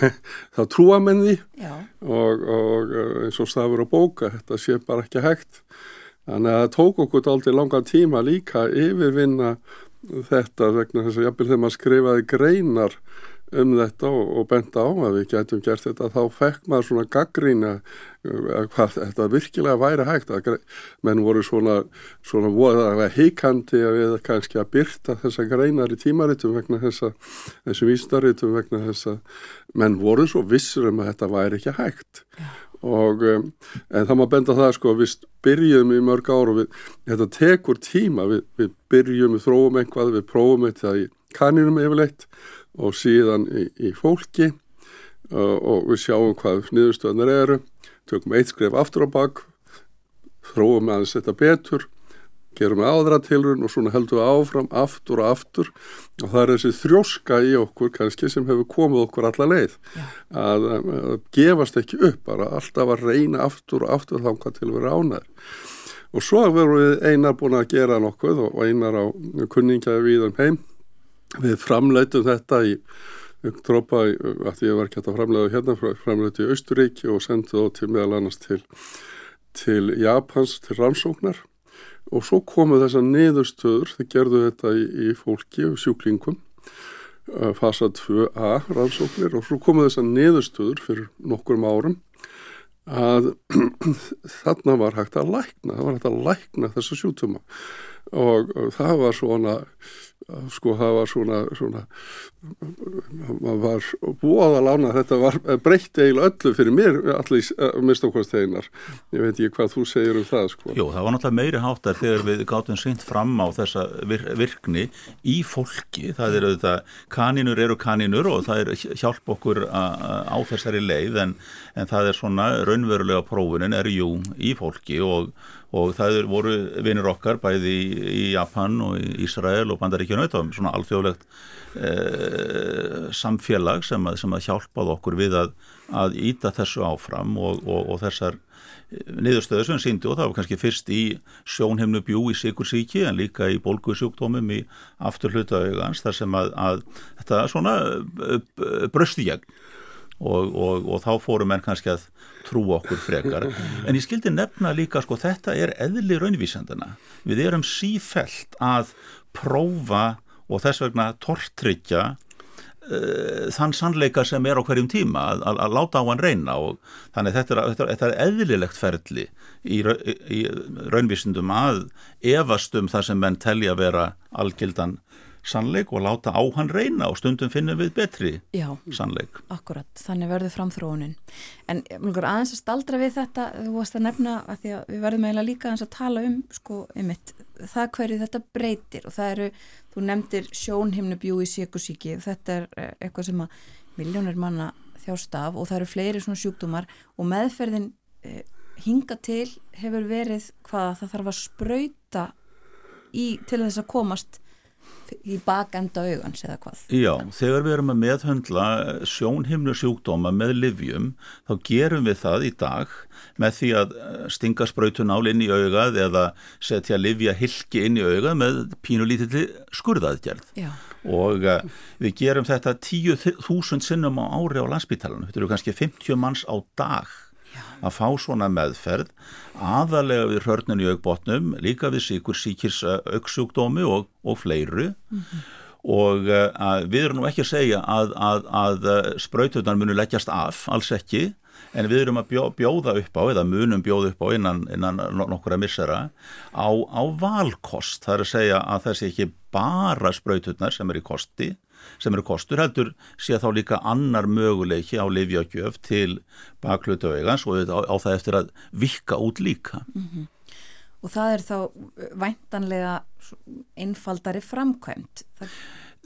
þá trúa menn því Já, og, og eins og stafur á bóka þetta sé bara ekki hægt. Þannig að það tók okkur aldrei langan tíma líka að yfirvinna þetta vegna þess að jafnvel þegar maður skrifaði greinar um þetta og, og benda á að við getum gert þetta þá fekk maður svona gaggrína uh, hvað þetta virkilega væri hægt að menn voru svona, svona voðalega hikandi að við kannski að byrta þessa greinar í tímaritum vegna þessa þessum vísindaritum vegna þess að menn voru svo vissur um að þetta væri ekki hægt og um, en það má benda það sko við byrjum í mörg ár og við, þetta tekur tíma, við, við byrjum við þróum einhvað, við prófum þetta í kaninum yfirleitt og síðan í, í fólki. Uh, og við sjáum hvað niðurstöðanar eru. Tökum eitt skref aftur á bak þróum aðeins þetta betur gerum áðra tilrun og svona heldum við áfram aftur og aftur. Og það er þessi þrjóska í okkur kannski sem hefur komið okkur alla leið. Að, að gefast ekki upp bara alltaf að reyna aftur og aftur þangað til við ánæður og svo verðum við einar búin að gera nokkuð og einar á kunningjaði við um heim. Við framleitum þetta í drópa að því að var ekki að framleiða hérna framleitu í Austuríki og sendu þá til meðal annars til, til Japans til rannsóknar og svo komu þessar niðurstöður, þau gerðu þetta í, í fólki og sjúklingum uh, fasa 2a rannsóknir og svo komu þessar neðustöður fyrir nokkurum árum að þarna var hægt að lækna, það var hægt að lækna þessa sjútuma og það var svona sko það var svona, svona maður var búið að lána þetta var breytt eiginlega öllu fyrir mér allir mistókvæmstegnar ég veit ekki hvað þú segir um það sko. Jó, það var náttúrulega meiri háttar þegar við gátum sýnt fram á þessa vir virkni í fólki, það eru þetta kaninur eru kaninur og það er hjálp okkur á þessari leið en, en það er svona raunverulega prófunin er jú í fólki og og það voru vinnur okkar bæði í, Japan og í Ísrael og Bandaríkjunu og svona alþjóðlegt e, samfélag sem að, sem að hjálpað okkur við að, að íta þessu áfram og, og, og þessar niðurstöðu sem síndi og það var kannski fyrst í sjónheimnu bjú í sikursíki en líka í bólgusjúkdómum í afturhluta augans þar sem að, að þetta svona bröstíjagn og, og, og þá fórum enn kannski að trú okkur frekar. En ég skildi nefna líka sko þetta er eðli raunvísandana við erum sífelt að prófa og þess vegna tortryggja uh, þann sannleika sem er á hverjum tíma að, að, að láta á hann reyna. Og þannig þetta er, þetta er, þetta er eðlilegt ferli í, í raunvísindum að efastum það sem menn telja vera algildan sannleik og láta á hann reyna og stundum finnum við betri Já, sannleik. Akkurat, þannig verður framþróunin. En mjögur, aðeins að staldra við þetta, þú varst að nefna að því að við verðum eiginlega líka aðeins að tala um sko, einmitt, það hverju þetta breytir og það eru, þú nefndir sjónhimnubjú í síkusíki þetta er eh, eitthvað sem að miljónir manna þjást af og það eru fleiri svona sjúkdómar og meðferðin eh, hinga til hefur verið hvað það þarf að spröyta í til þess að komast í bakenda augans eða hvað? Já, þegar við erum að meðhöndla sjónhimnu sjúkdóma með livjum þá gerum við það í dag með því að eh, stinga spröytunál inn í augað eða setja livja hilki inn í augað með pínulítilli skurðaðgerð Já. og uh, við gerum þetta 10.000 sinnum á ári á landsbytalanum, þetta eru kannski 50 manns á dag að fá svona meðferð aðalega við hörnun í augbotnum, líka við síkur síkis auksjúkdómi og, og fleiru. Mm -hmm. og uh, við erum nú ekki að segja að, að, að spröytunar munu leggjast af, alls ekki en við erum að bjó, bjóða upp á eða munum bjóða upp á innan, innan nokkura missera á, á valkost, það er að segja að þessi ekki bara spröytunar sem er í kosti sem eru kostur heldur sé þá líka annar möguleiki á livjögjöf til baklutu augans og á, á það eftir að vikka út líka. Mm -hmm. Og það er þá væntanlega einfaldari framkvæmt. Það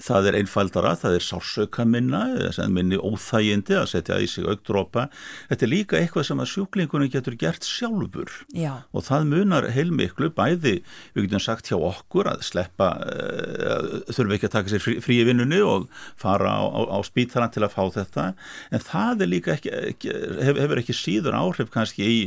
það er einfaldara, það er sársöka minna, minni óþægindi að setja í sig augdrópa. Þetta er líka eitthvað sem að sjúklingunum getur gert sjálfur Já. og það munar heilmiklu bæði, við getum sagt hjá okkur að sleppa, uh, þurfum ekki að taka sér frí, frí í vinnunni og fara á, á, á spítaran til að fá þetta, en það er líka ekki, ekki hef, hefur ekki síður áhrif kannski í,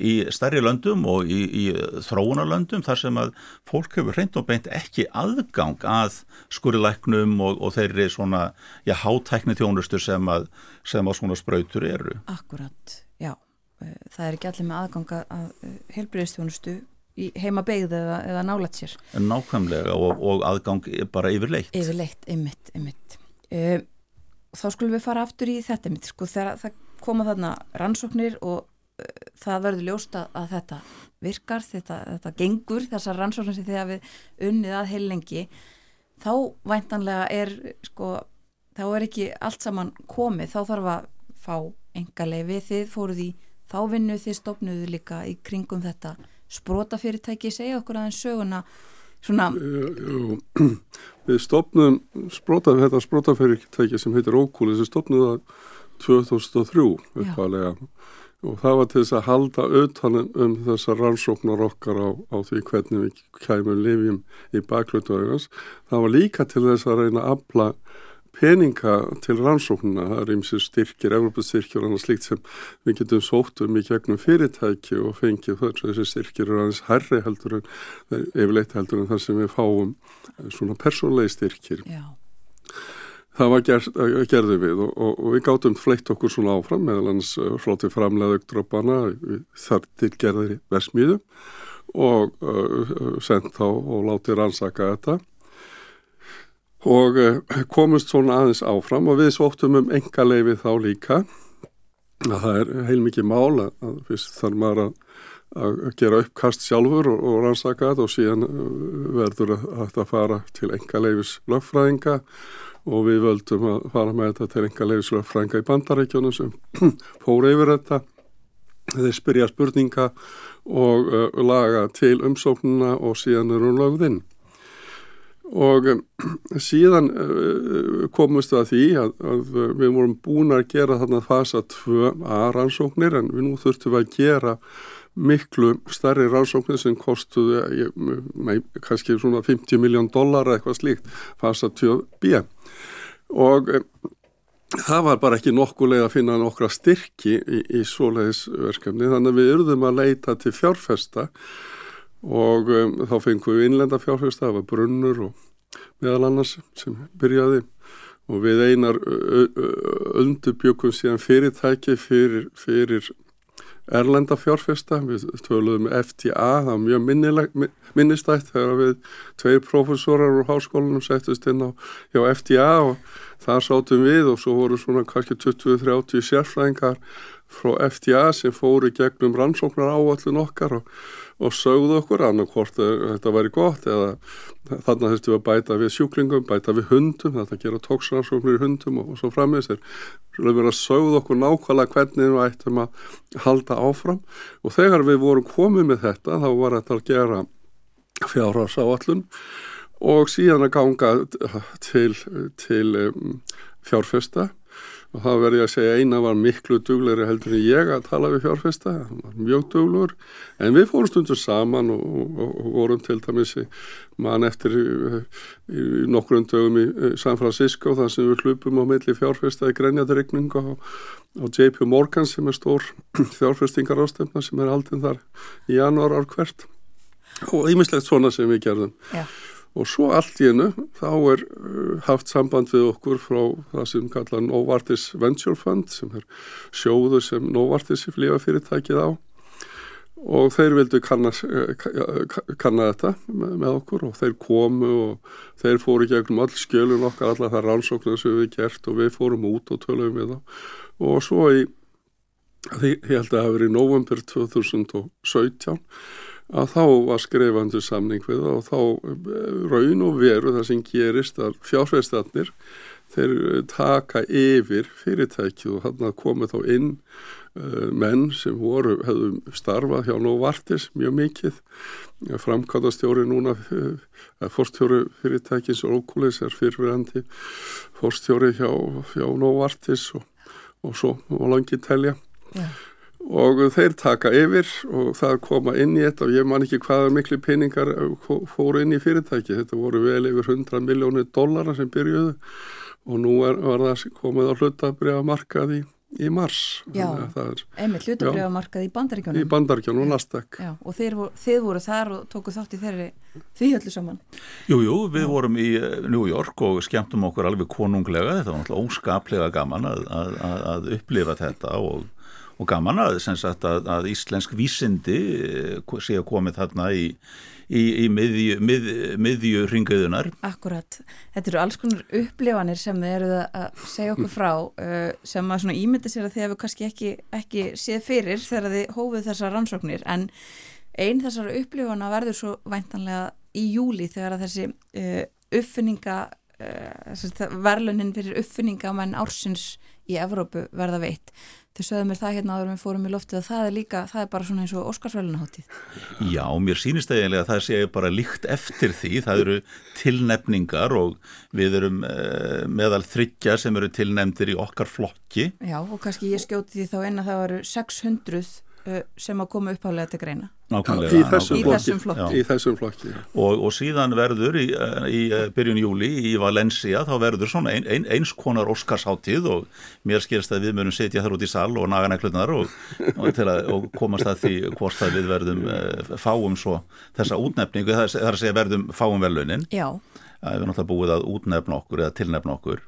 í stærri löndum og í, í þróunarlöndum þar sem að fólk hefur hreint og beint ekki aðgang að skurilæknum læknum og, og þeirri svona, já, hátækni þjónustur sem að, sem að svona spröytur eru. Akkurat, já. Eh, það er ekki allir með aðganga að eh, helbriðstjónustu heima beigð eða, eða nálat sér. Nákvæmlega og, og aðgang bara yfirleitt. Yfirleitt, ymmit, ymmit. Uh, þá skulum við fara aftur í þetta mitt, sko, þegar það koma þarna rannsóknir og uh, það verður ljósta að þetta virkar, þetta, þetta gengur, þessar rannsóknir sem þið hafið unnið að heil lengi þá væntanlega er sko, þá er ekki allt saman komið, þá þarf að fá engalegi við þið, fóruð í þá vinnu þið stopnuðu líka í kringum þetta sprótafyrirtæki segja okkur aðeins söguna svona við stopnum spróta, þetta sprótafyrirtæki sem heitir Ókúli sem stopnuða 2003 uppvalega og það var til þess að halda auðtanum um þessar rannsóknar okkar á, á því hvernig við kæmum lifjum í baklutu augans. Það var líka til þess að reyna að afla peninga til rannsóknuna, það er eins og styrkir, Evropastyrkir og annað slíkt sem við getum sótt um í gegnum fyrirtæki og fengið þess að þessi styrkir eru aðeins herri heldur en, yfirleitt heldur en þar sem við fáum svona persónlegi styrkir. Já það var ger, gerði við og, og, og við gáttum fleitt okkur svona áfram meðal hans uh, flóti framleðaugdrópana þar til gerðir í Vesmíðu og uh, sendt þá og láti rannsaka þetta. Og uh, komust svona aðeins áfram og við sóttum um enga leifi þá líka. Að það er heilmikið mál að, fyrst þarf maður að, að gera uppkast sjálfur og, og rannsaka þetta og síðan verður að, að fara til enga leifis lögfræðinga og við völdum að fara með þetta til enga leifis lögfræðinga í bandarækjunum sem fór yfir þetta. Þeir spyrja spurninga og uh, laga til umsóknuna og síðan er hún lögðinn og um, síðan uh, komumst við að því að, að við vorum búin að gera þarna fasa 2a rannsóknir en við nú þurftum við að gera miklu starri rannsóknir sem kostuðu ég, með, kannski svona 50 miljón dólar eitthvað slíkt fasa 2b og um, það var bara ekki nokkulega að finna nokkra styrki í, í svoleiðisverkefni þannig að við urðum að leita til fjárfesta og um, þá fengum við innlenda fjárfesta, það var brunnur og meðal annars sem byrjaði. Og við einar undurbjökum síðan fyrirtæki fyrir, fyrir erlenda fjárfesta, við töluðum FTA, það var mjög minnistætt þegar við tveir profesorar úr háskólanum settist inn á hjá FTA og þar sátum við og svo voru svona kannski 20-30 sérfræðingar frá FTA sem fóru gegnum rannsóknar áallin okkar og og sögðu okkur annarkort þetta væri gott eða þarna þurftum við að bæta við sjúklingum, bæta við hundum, þetta gera tóksrannsóknir hundum og, og svo framins er verið að sögðu okkur nákvæmlega hvernig við ættum að halda áfram. Og þegar við vorum komið með þetta þá var þetta að gera fjárhásáallun og síðan að ganga til, til um, fjárfesta og það verði að segja eina var miklu dugleiri heldur en ég að tala við fjárfesta, mjög duglur. En við fórum stundur saman og, og, og vorum til dæmis mann eftir í, í nokkur dögum í San Francisco þar sem við hlupum á milli fjárfesta í grenjadrygninga og, og JP Morgan sem er stór fjárfestingar ástöfna sem er aldinn þar í januar ár hvert. Og ímislegt svona sem við gerðum. Já og svo allt í hennu þá er uh, haft samband við okkur frá það sem kalla Novartis Venture Fund sem er sjóðu sem Novartis í flífa fyrirtækið á. Og þeir vildu kanna, uh, kanna þetta með, okkur og þeir komu og þeir fóru gegnum all skjölun okkar, alla það rannsóknar sem við gert og við fórum út og töluðum við þá. Og svo í, ég held að það verið í november 2017 að þá var skrifandu samning við og þá eh, raun og veru það sem gerist að fjárfæðstatnir þeir eh, taka yfir fyrirtækju og hann að koma þá inn uh, menn sem voru, hefðu starfað hjá Novartis mjög mikið. Framkvæmdastjóri núna fórstjóri fyrirtækins Ókulis er fyrirverandi fórstjóri hjá, hjá Novartis og, og svo og langi telja. Yeah og þeir taka yfir og það koma inn í þetta og ég man ekki hvaða miklu peningar fóru inn í fyrirtæki þetta voru vel yfir 100 miljónir dollara sem byrjuðu og nú er, var það komið á hlutabriða markað í, í mars. Já, einmitt hlutabriða markað í bandaríkjónum í bandaríkjónum og Nasdaq. Já, og þeir, þið voru þar og tóku þátt í þeirri því öllu saman. Jújú, jú, við Já. vorum í eh, New York og skemmtum okkur alveg konunglega. Þetta var náttúrulega óskaplega gaman að, að, að upplifa þetta og og gaman að, sagt, að, að íslensk vísindi eh, sé að komið þarna í, í, í miðju, mið, miðju ringuðunar. Akkurat, þetta eru alls konar upplifanir sem þið eruð að segja okkur frá uh, sem að ímynda sér að þið hefur kannski ekki, ekki séð fyrir þegar þið hófið þessar rannsóknir. En einn þessar upplifana verður svo væntanlega í júli þegar að þessi uh, uppfinninga uh, verlunin fyrir uppfinninga menn ársins í Evrópu verða veitt þau sögðu mér það hérna áður við fórum í loftið að það er líka, það er bara svona eins og Óskarsvælunaháttíð. Já, mér sínist eiginlega að það sé bara líkt eftir því, það eru tilnefningar og við erum uh, meðal þryggja sem eru tilnefndir í okkar flokki. Já, og kannski ég skjóti því þá eina það eru 600 Uh, sem að koma upphálega til greina. Nákvæmlega, í þessum, í þessum flokki, í þessum flokki. Og, og síðan verður í, uh, í uh, byrjun júli í Valencia þá verður svona ein, ein, eins konar Óskarsháttíð og mér skilst að við munum setja þar út í sal og naga neklunar og, og, og komast að því hvort að við verðum fáum svo þessa útnefningu, það er að segja verðum fáum velunin Já. Við erum náttúrulega búið að útnefna okkur eða tilnefna okkur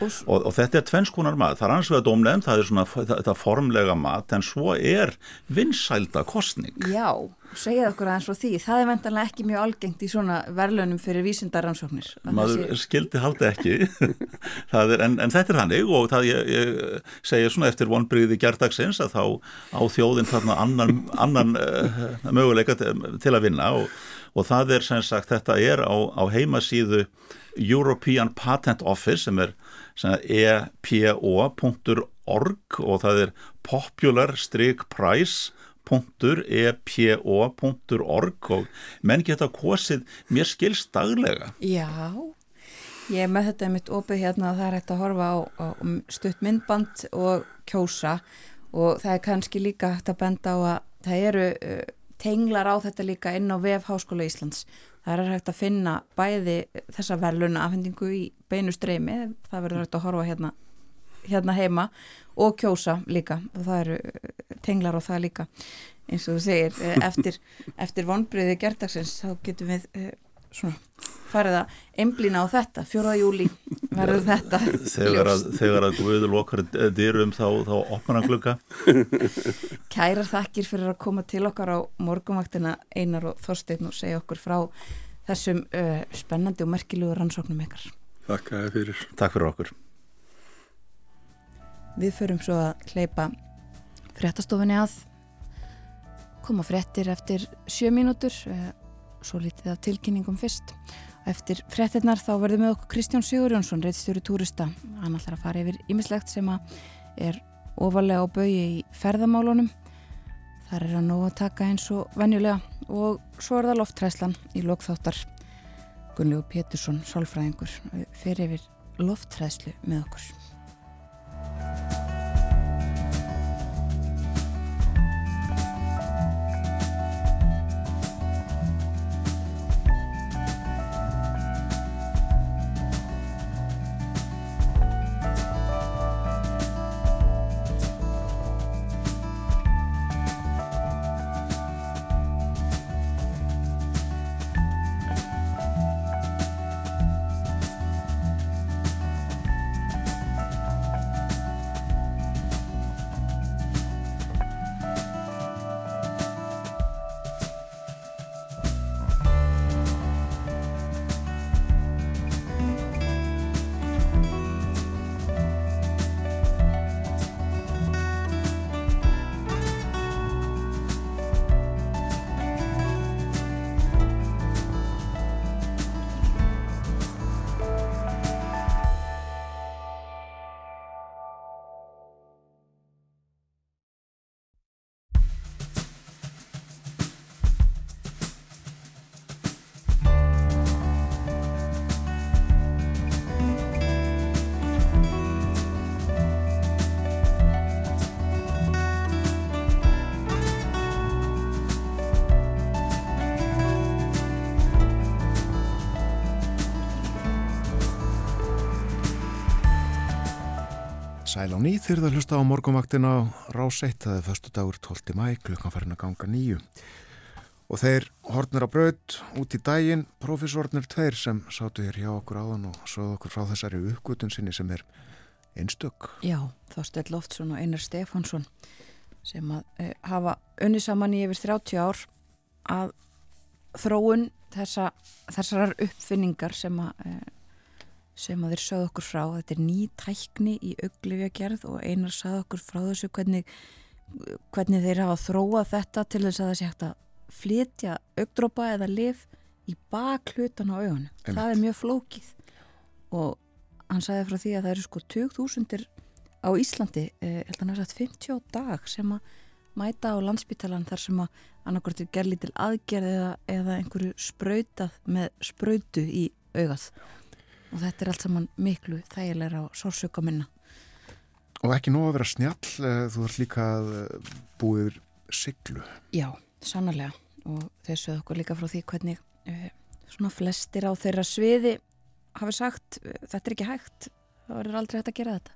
Og og, þetta er tvennskonar mat, það er annars vegar dómnefnd, það er svona þetta formlega mat, en svo er vinsælda kostning. Já, segja okkur aðeins frá því. Það er vendanlega ekki mjög algengt í svona verðlunum fyrir vísindaransóknir. Að Maður þessi- skildi haldi ekki, er, en, en þetta er hannig og það ég, ég segja svona eftir vonbriði gerdagsins að þá á þjóðin þarna annan, annan uh, möguleika til, að vinna og, og það er sem sagt, þetta er á, á heimasíðu European Patent Office sem er epo.org og það er popular-price.epo.org og menn geta kosið mér skilst daglega. Já, ég er með þetta mitt opið hérna að það er hægt að horfa á, á stutt myndband og kjósa og það er kannski líka hægt að benda á að það eru uh, tenglar á þetta líka inn á VF Háskóla Íslands. Það er hægt að finna bæði þessa verðluna afhendingu í beinu streymi, það verður hægt að horfa hérna, hérna heima og kjósa líka og það eru uh, tenglar á það líka eins og þú segir, uh, eftir, eftir vonbriði gerdagsins þá getum við uh, svona farið að einblýna á þetta, 4. júli verður þetta Þegar að, þegar að Guður lokar dyrum þá, þá opnar hann glugga. Kærar þakkir fyrir að koma til okkar á morgumvaktina Einar og Þorsteinn og segja okkur frá þessum uh, spennandi og merkilegu rannsóknum ykkar. Þakka þér fyrir. Takk fyrir okkur. Við förum svo að hleypa fréttastofinni að koma fréttir eftir sjö mínútur eh, svo lítið af tilkynningum fyrst eftir fréttirnar þá verðum við okkur Kristján Sigurjónsson, reittstjóri túrista. Hann ætlar að fara yfir ýmislegt sem er ofalega á bauði í ferðamálunum. Þar er að nóg að taka eins og venjulega. Og svo er það lofttræslan í lokþáttar Gunnlegu Pétursson, sálfræðingur fyrir yfir lofttræslu með okkur Sæl á nýð það hlusta á morgumvaktina á Rás 1, það er förstu dagur 12. mæ, klukkan farin að ganga nýju. Og þeir hornir á braut út í daginn, profesornir tveir sem sátu hér hjá okkur áðan og sögðu okkur frá þessari uppgötun sinni sem er einstök. Já, Þorsteinn Loftsson og Einar Stefánsson sem að uh, hafa unni saman í yfir 30 ár að þróun þessa, þessarar uppfinningar sem að, uh, sem að þeir sögðu okkur frá. Þetta er ný tækni í auglifjagerð og Einar sagði okkur frá þessu hvernig, hvernig þeir hafa þróað þetta til þess að það sé hægt að flytja augdrópa eða lif í baklutan á augunum. Það er mjög flókið og hann sagði frá því að það eru sko 20.000 á Íslandi, eh, held að hann er sagt 50 á dag sem að mæta á landsbytalan þar sem að annarkvort er gerð lítil aðgerð eða, eða einhverju sprautað með sprautu í augað og þetta er allt saman miklu þægilega á sársöka minna. Og ekki nóg að vera snjall, eh, þú ert líka eh, búið siglu. Já, sannarlega og sögðu okkur líka frá því hvernig uh, svona flestir á þeirra sviði hafi sagt þetta er ekki hægt, það verður aldrei hægt að gera þetta.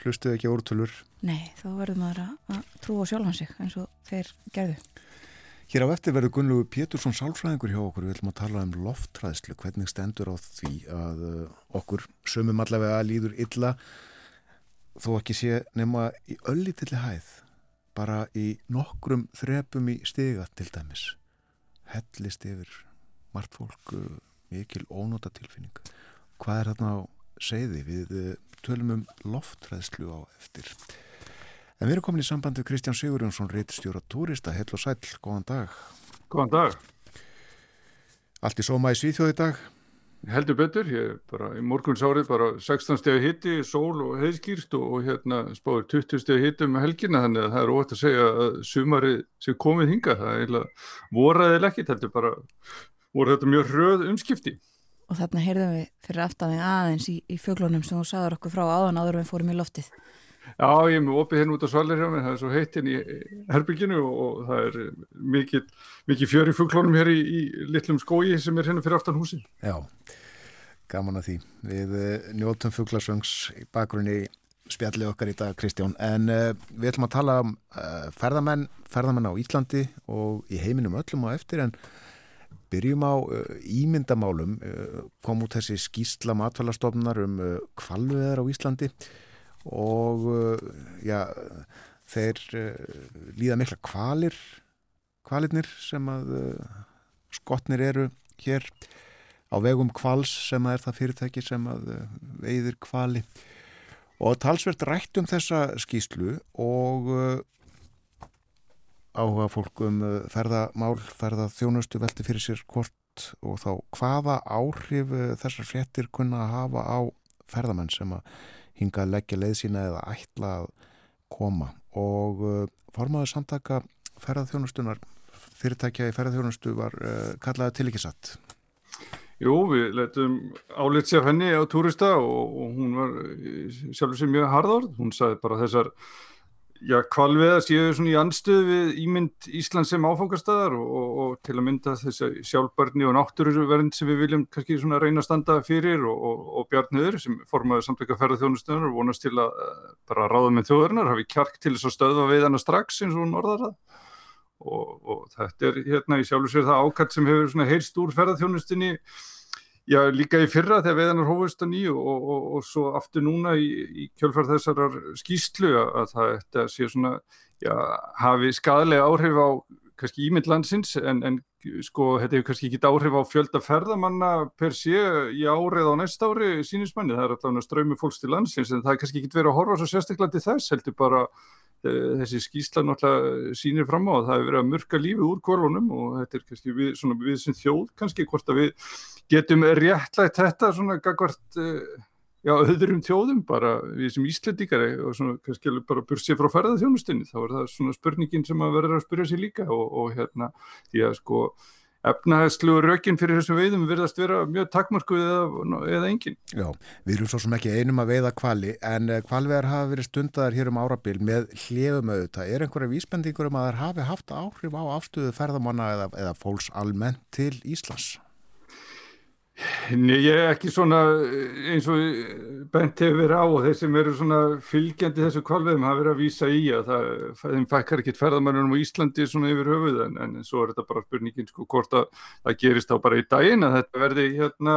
Hlustuð ekki órtölur. Nei, þá verður maður að, trúa sjálfan sig eins og þeir gerðu. Hér á eftir verður Gunnlegu Pétursson sálfræðingur hjá okkur. Við ætlum að tala um loftræðslu. Hvernig stendur á því að uh, okkur sömum allavega líður illa þó ekki sé nema í öllítilli hæð. Bara í nokkrum þrepum í stiga til dæmis. Hellist yfir margt fólk uh, mikil ónóta tilfinning. Hvað er þarna á segði? Við uh, tölum um loftræðslu á eftir. En við erum komin í sambandi Kristján Sigurjónsson, reytstjóra túrista, hell og sæl, góðan dag. Góðan dag. Allt í sóma í Svíþjóði dag? Heldur betur, ég er bara í morgunsárið bara 16 stegi hitti, sól og heiðskýrst og, og hérna spáður 20 stegi hitti um helgina þannig að það er óvægt að segja að sumarið sem komið hinga, það er eiginlega voraðið lekkit heldur bara, voru þetta mjög hröð umskipti. Og þarna heyrðum við fyrir aftaði aðeins í, í fjöglunum sem þú sagður okkur frá áðan áður við fórum í loftið. Já, ég er með opið hérna út á svalir hjá mig, það er svo heitt hérna í herbygginu og það er mikið, mikið fjör í fugglónum hér í, í litlum skói sem er hérna fyrir aftan húsin. Já, gaman að því. Við uh, njótum fugglasvöngs í bakgrunni spjallið okkar í dag, Kristján, en uh, við ætlum að tala um uh, ferðamenn, ferðamenn á Íslandi og í heiminum öllum á eftir, en byrjum á ímyndamálum, kom út þessi skýsla matfælastofnar um kvalveðar á Íslandi og og uh, já, þeir uh, líða mikla kvalir kvalitnir sem að uh, skotnir eru hér á vegum kvals sem að er það fyrirtæki sem að veiðir kvali og talsvert rætt um þessa skýslu og áhuga fólk um ferðamál, ferðaþjónustu velti fyrir sér hvort og þá hvaða áhrif þessar fréttir kunna að hafa á ferðamenn sem að hinga að leggja leið sína eða ætla að koma. Og uh, formaður samtaka ferðarþjónustunar fyrirtækja í ferðarþjónustu var uh, kallaði til ekki satt. Jú, við letum álit sér henni á túrista og, og hún var sjálfur sem mjög harðord, hún sagði bara þessar Já, kvalviða séu svona í anstuð við ímynd Íslands sem áfangastæðar og, og, og til að mynda þess að sjálfbarni og náttúruvernd sem við viljum kannski svona reyna að standa fyrir og, og Bjarniður sem formaður samtleika ferðarþjónustöðunar og vonast til að bara ráða með þjóðarinnar hafi kjark til þess að stöðva veiðana strax eins og hún orðar það. Og þetta er hérna í sjálfur sér það ákall sem hefur svona heilst úr ferðarþjónustinni Já, líka í fyrra þegar veðanar hófust að nýju og, og, og svo aftur núna í, í kjölfar þessarar skýslu að það þetta sé svona, já, hafi skadalega áhrif á kannski ímynd landsins en, en sko þetta hefur kannski ekki áhrif á fjölda ferðamanna per sé í árið á næst ári sínismanni, það er alltaf ströymi fólks til landsins en það er kannski ekki verið að horfa svo sérstaklega til þess heldur bara þessi skýsla náttúrulega sínir fram á að það hefur verið að mörka lífi úr korfunum og þetta er kannski við, svona, við sem þjóð kannski hvort að við getum réttlægt þetta svona gagvart eh, já, öðrum þjóðum bara við sem íslendikari og svona kannski bara bursið frá ferðarþjónustinni þá er það svona spurningin sem að verður að spyrja sér líka og, og hérna því að sko efnahægslu rökin fyrir þessum veiðum virðast vera mjög takmarkuð eða, eða engin. Já, við erum svo sem ekki einum að veiða kvali en kvalvegar eh, hafa verið stundar hér um árabil með hljöfum auðvitað. Er einhverja vísbendingur um að það hafi haft áhrif á afstöðu ferðamanna eða, eða fólks almennt til Íslands? Nei, ég er ekki svona eins og bent hefur verið á og þeir sem eru svona fylgjandi þessu kvalveðum hafa verið að vísa í að það, þeim fækkar ekkit ferðamannunum á Íslandi svona yfir höfuð en, en svo er þetta bara spurningin sko hvort að það gerist á bara í daginn að þetta verði hérna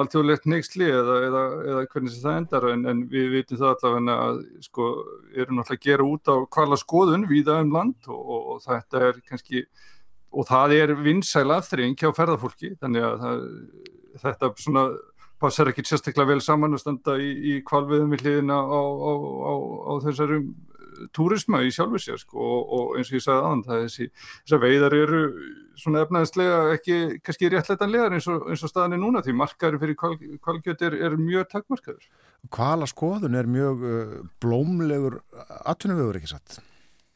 alltjóðlegt neyksli eða, eða, eða hvernig það endar. En, en við vitum það allavega að sko eru náttúrulega að gera út á kvala skoðun viða um land og, og, og þetta er kannski og það er vinsæl aðþreying hjá ferðarfólki þannig að það þetta svona passar ekki sérstaklega vel saman að standa í, í kvalviðum við hliðina á, á, á, á þessarum túrisma í sjálfu sér sko, og, og eins og ég sagði aðan það þessi, þessar veiðar eru svona efnaðislega ekki kannski réttleitanlegar eins og, eins og staðinni núna því markaður fyrir kval, kvalgjöt er, er mjög takkmarkaður. Kvala skoðun er mjög uh, blómlegur atvinnuvögur ekki satt?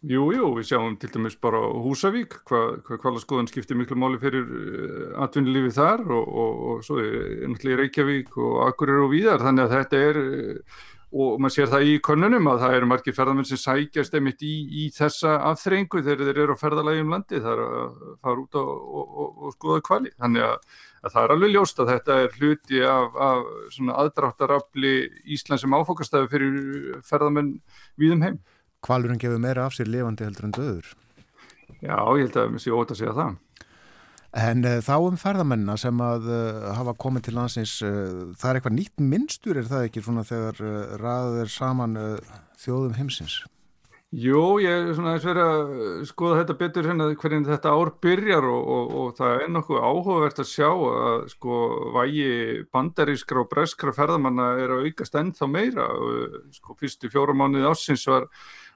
Jú, jú, við sjáum til dæmis bara Húsavík, hvað hva kvalaskoðan skiptir miklu máli fyrir uh, atvinnulífi þar og, og, og svo er náttúrulega Reykjavík og Akureyri og víðar, þannig að þetta er, uh, og maður sér það í konunum að það eru margir ferðarmenn sem sækjast einmitt í, í þessa afþrengu þegar þeir eru á ferðarlægi um landi, það er að fara út og, og skoða kvali, þannig að, að það er alveg ljóst að þetta er hluti af, af aðdráttarafli Íslands sem áfokastæðu fyrir ferðarmenn víðum heim kvalurinn gefur meira af sér lifandi heldur en döður. Já, ég held að mér sé óta að segja það. En uh, þá um ferðamennina sem að uh, hafa komið til landsins, uh, það er eitthvað nýtt minnstur, er það ekki svona þegar raður saman þjóðum heimsins? Jú, ég er svona eins verið að skoða þetta betur hérna hvernig þetta ár byrjar og, og, og það er nokkuð áhugavert að sjá að sko vægi bandarískra og breskra ferðamanna er að aukast ennþá meira. Sko fyrstu fjóra mánuði ásins var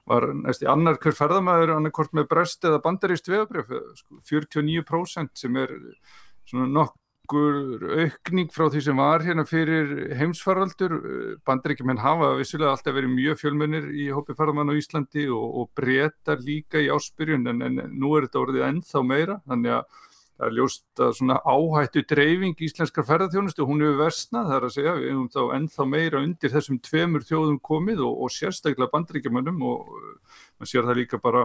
var næst í annar hver ferðamæður annarkort með brest eða bandaríst veðabrjöf, sko, 49% sem er svona nokkur aukning frá því sem var hérna fyrir heimsfaraldur. Bandaríkjumenn hafa vissulega alltaf verið mjög fjölmennir í hópi ferðamann á Íslandi og, og breytar líka í áspyrjun en, en nú er þetta orðið ennþá meira, þannig að Það er ljóst að svona áhættu dreifing íslenskar ferðarþjónustu, hún hefur versnað, það er að segja, við hefum þá ennþá meira undir þessum tveimur þjóðum komið og, og sérstaklega bandríkjumannum og maður sér það líka bara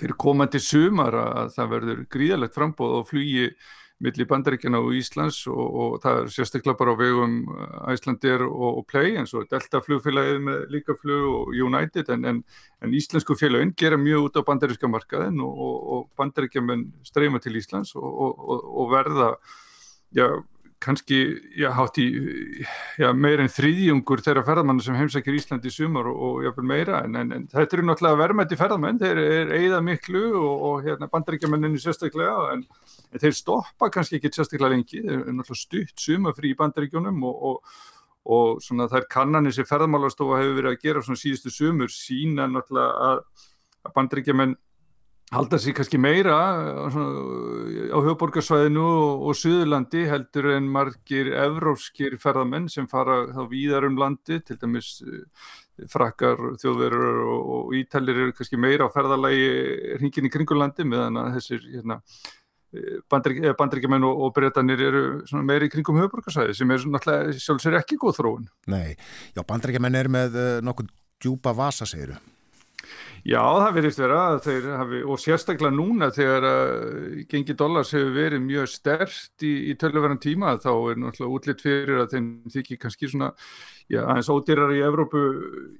fyrir komandi sumar að það verður gríðalegt frambóð og flugi millir bandaríkjana og Íslands og, og það er sérstaklega bara á vegum Æslandir uh, og, og Play eins og Delta flugfélagið með líka flug og United en, en, en íslensku félaginn gera mjög út á bandaríska markaðin og, og bandaríkjaman streyma til Íslands og verða já, kannski já, hátt í já, meir en þrýðjungur þeirra ferðamanna sem heimsækir Íslandi í sumar og jáfnvel meira en, en, þetta eru náttúrulega verðmætti ferðamenn þeir eru eigða miklu og hérna, bandaríkjamanninu sérstaklega en en þeir stoppa kannski ekki sérstaklega lengi, þeir eru náttúrulega stutt sumafrí í bandaríkjónum og, og, og svona þær kannanir sem ferðamálastofa hefur verið að gera svona síðustu sumur sína náttúrulega að, að bandaríkjaman halda sér kannski meira svona, á höfuborgarsvæðinu og, og Suðurlandi heldur en margir evróskir ferðamenn sem fara þá víðar um landi, til dæmis eh, frakkar, þjóðverður og, og ítalir eru kannski meira á ferðalagi hringin í kringulandi meðan að þessir hérna, bandrækjumenn og, og breytanir eru meiri í kringum höfuborgarsæði sem er náttúrulega sjálfsögur ekki góð þróun. Nei, já bandrækjumenn er með uh, nokkuð djúpa vasa segiru. Já, það verðist vera hafi, og sérstaklega núna þegar uh, gengi dollars hefur verið mjög stert í, í tölverðan tíma þá er náttúrulega útlitt fyrir að þeim þykir kannski svona já, aðeins ódýrar í Evrópu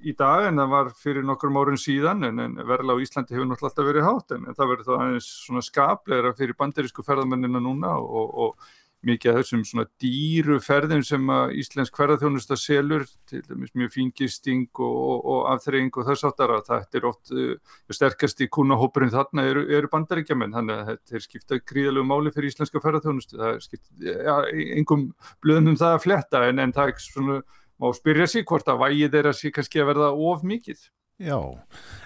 í dag en það var fyrir nokkrum árun síðan en, en verðla á Íslandi hefur náttúrulega alltaf verið hátt en, en það verður þá aðeins svona skapleira fyrir banderísku ferðamennina núna og, og mikið af þessum svona dýru ferðum sem að Íslensk hverðarþjónusta selur, til dæmis mjög fíngisting og, og, og afþreying og þess áttar að þetta er oft uh, sterkast í kúnahópurinn þarna eru, eru bandaríkjaman, þannig að þetta er skiptað gríðalegu máli fyrir Íslenska hverðarþjónustu, það er skiptað, já, engum blöðum um það að fletta en, en það er svona, má spyrja sig hvort að vægið er að sé kannski að verða of mikið. Já,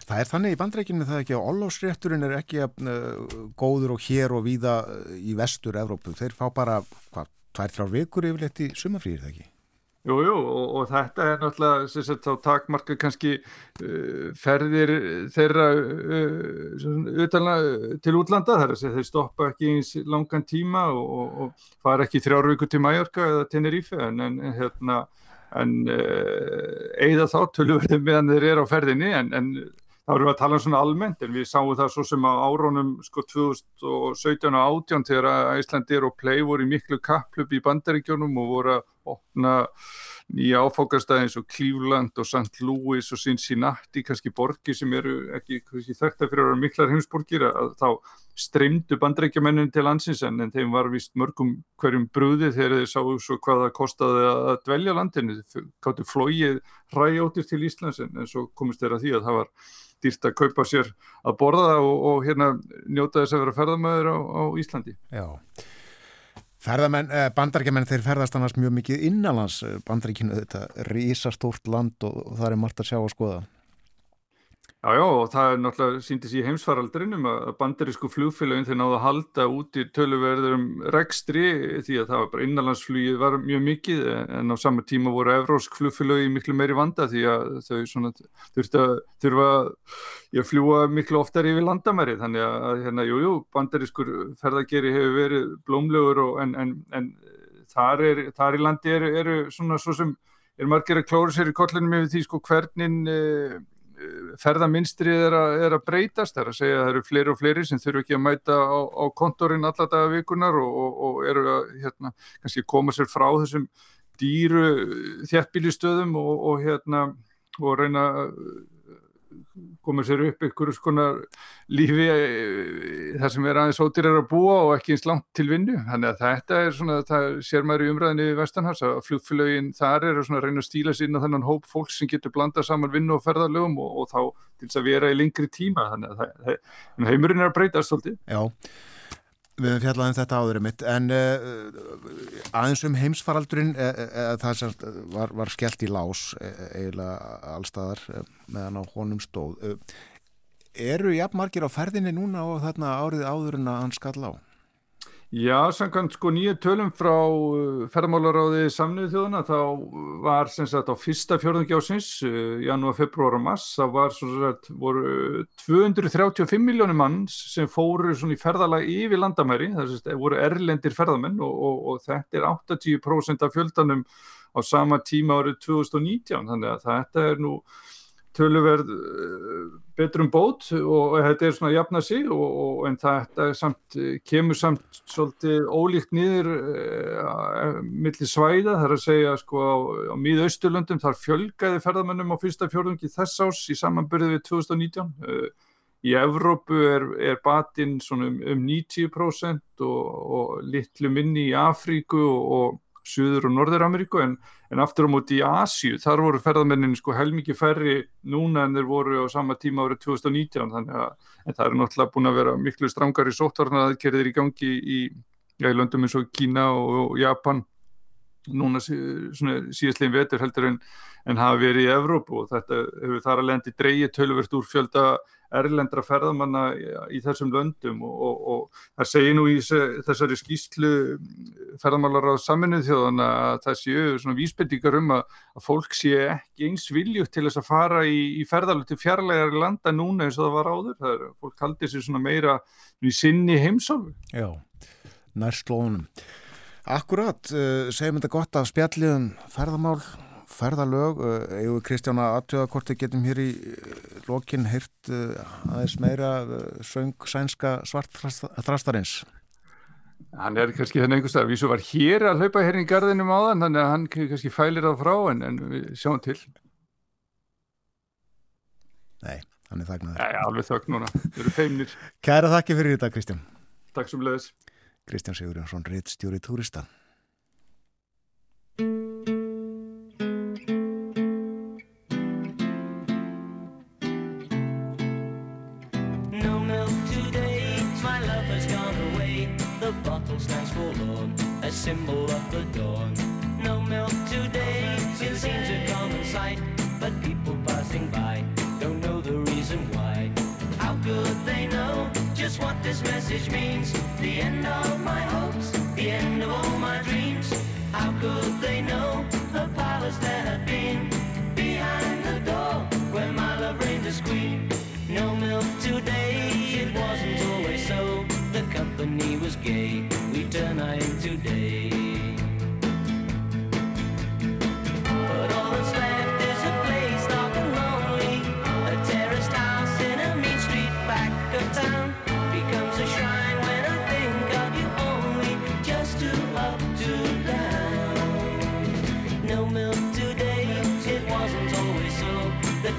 það er þannig í bandreikinu það ekki að ollásrétturinn er ekki uh, góður og hér og víða uh, í vestur Evrópu. Þeir fá bara, hvað, tvær, þrjár vikur yfirleitt í sumafrýrið, það ekki? Jú, jú, og, og þetta er náttúrulega, sem sagt, þá takmarka kannski uh, ferðir þeirra uh, utanla, til útlanda, þar að þeir stoppa ekki eins langan tíma og, og fara ekki þrjár vikur til Mallorca eða Tenerife, en, en hérna, en eigða þá tölurverðum meðan þeir eru á ferðinni en, en þá erum við að tala um svona almennt en við sáum það svo sem á árónum sko 2017 og 18 þegar Íslandir og Play voru í miklu kapplöp í bandaríkjónum og voru að opna nýja áfókastæði eins og Cleveland og St. Louis og Cincinnati, kannski borgir sem eru ekki þekta fyrir að vera miklar heimsborgir að þá streymdu bandreikjamennin til landsins en, en þeim var vist mörgum hverjum brúði þegar þeir sáu svo hvað það kostaði að dvelja landinu, þeir káttu flóið ræjóttir til Íslands en, en svo komist þeirra því að það var dýrt að kaupa sér að borða og, og hérna njóta þess að vera ferðamöður á, á Íslandi. Já. Ferðamenn, eh, bandaríkjumenn þeir ferðast annars mjög mikið innanlands eh, bandaríkinu þetta rísastórt land og, og það er margt að sjá og skoða. Já, já, og það er náttúrulega síndis í heimsfaraldrinum að bandarísku flugfélagin þeir náðu að halda út í töluverðurum rekstri því að það var bara innanlandsflugið var mjög mikið en á sama tíma voru evrósk flugfélagi miklu meiri vanda því að þau svona þurftu að þurfa að fljúa miklu oftar yfir landamæri. Þannig að hérna, jú, jú, bandarískur ferðageri hefur verið blómlegur en, en, en þar, er, þar í landi eru er svona svo sem er margir að klóra sér í kollinum yfir því sko hvernig eh, ferðaminstrið er, er að breytast, það er að segja að það eru fleiri og fleiri sem þurfu ekki að mæta á, á kontorinn alla daga vikunar og, og, og eru að hérna, koma sér frá þessum dýru þjættbílistöðum og, og hérna reyna komið sér upp ykkur skonar lífi eh, þar sem er aðeins ódýrar að búa og ekki eins langt til vinnu. Þannig að þetta er svona, það sér maður í umræðinni í Vestanhars að flugfélögin þar er að reyna að stíla sín á þennan hóp fólk sem getur blandað saman vinnu og ferðarlögum og, og þá til þess að vera í lengri tíma. Þannig að það, heimurinn er að breytast svolítið. Já. Við hefum fjallað um þetta áðurum mitt en uh, aðeins um heimsfaraldurinn uh, uh, það sem var, var skellt í lás eiginlega allstaðar meðan á honum stóð eru jafnmargir á ferðinni núna og þarna árið áður en að hann skall á? Já, samkvæmt sko nýju tölum frá uh, ferðmálaráði samniðu þjóðuna þá var sem sagt á fyrsta fjörðungi ásins, uh, janúar, februar og mass, þá var svona sagt, voru 235 miljónir manns sem fóru svona í ferðalag yfir landamæri, það er, voru erlendir ferðamenn og, og, og þetta er 80% af fjöldanum á sama tíma árið 2019, þannig að þetta er nú töluverð eh, betrum bót og þetta er svona að jafna sig og, og, en þetta samt, kemur samt svolítið ólíkt nýður uh, millir svæða. Þar að segja sko á, á miðausturlöndum þar fjölgaði ferðamennum á fyrsta fjörðungi þess ás í samanbyrði við 2019 uh, í Evrópu er, er batinn um, um 90% og, og litlu minni í Afríku og Suður og Norður-Ameríku en, en aftur á móti í Asju, þar voru ferðamennin sko heilmikið færri núna en þeir voru á sama tíma árið 2019 þannig að það er náttúrulega búin að vera miklu strangari sóttvarnar aðkerðir í gangi í, já, í löndum eins og Kína og, og Japan núna síðastlegin vetur heldur en, en hafa verið í Evrópu og þetta hefur þar að lendi dreyja tölvert úr fjölda erlendra ferðamanna í þessum löndum og, og, og það segir nú í þessari skýslu ferðamálar á saminuð þjóðana að það séu svona vísbendingar um að, að fólk sé ekki eins viljugt til þess að fara í, í ferðalöf til fjarlægari landa núna eins og það var áður. Það er, fólk haldi sér svona meira í sinni heimsálfu. Já, nærslónum Akkurat, uh, segjum þetta gott af spjalliðum ferðamál ferðalög, eigum við Kristjána aðtöða hvort við getum hér í lokin heyrt aðeins meira söng sænska svartþrastarins? Hann er kannski þennan einhverstað, vísu var hér að hlaupa hér í gardinum á þann, þannig að hann kannski fælir það frá en, en við sjáum til. Nei, hann er þagnaður. Nei, alveg þögn núna, við erum feimnir. Kæra þakki fyrir þetta Kristján. Takk sem leðis Kristján Sigurjónsson, reitt stjóri túrista symbol of the dawn. No milk today, it seems a common sight, but people passing by don't know the reason why. How could they know just what this message means? The end of my hopes, the end of all my dreams. How could they know the palace there had been behind the door where my love reigned as queen? No milk today, it wasn't always so. The company was gay, we turn night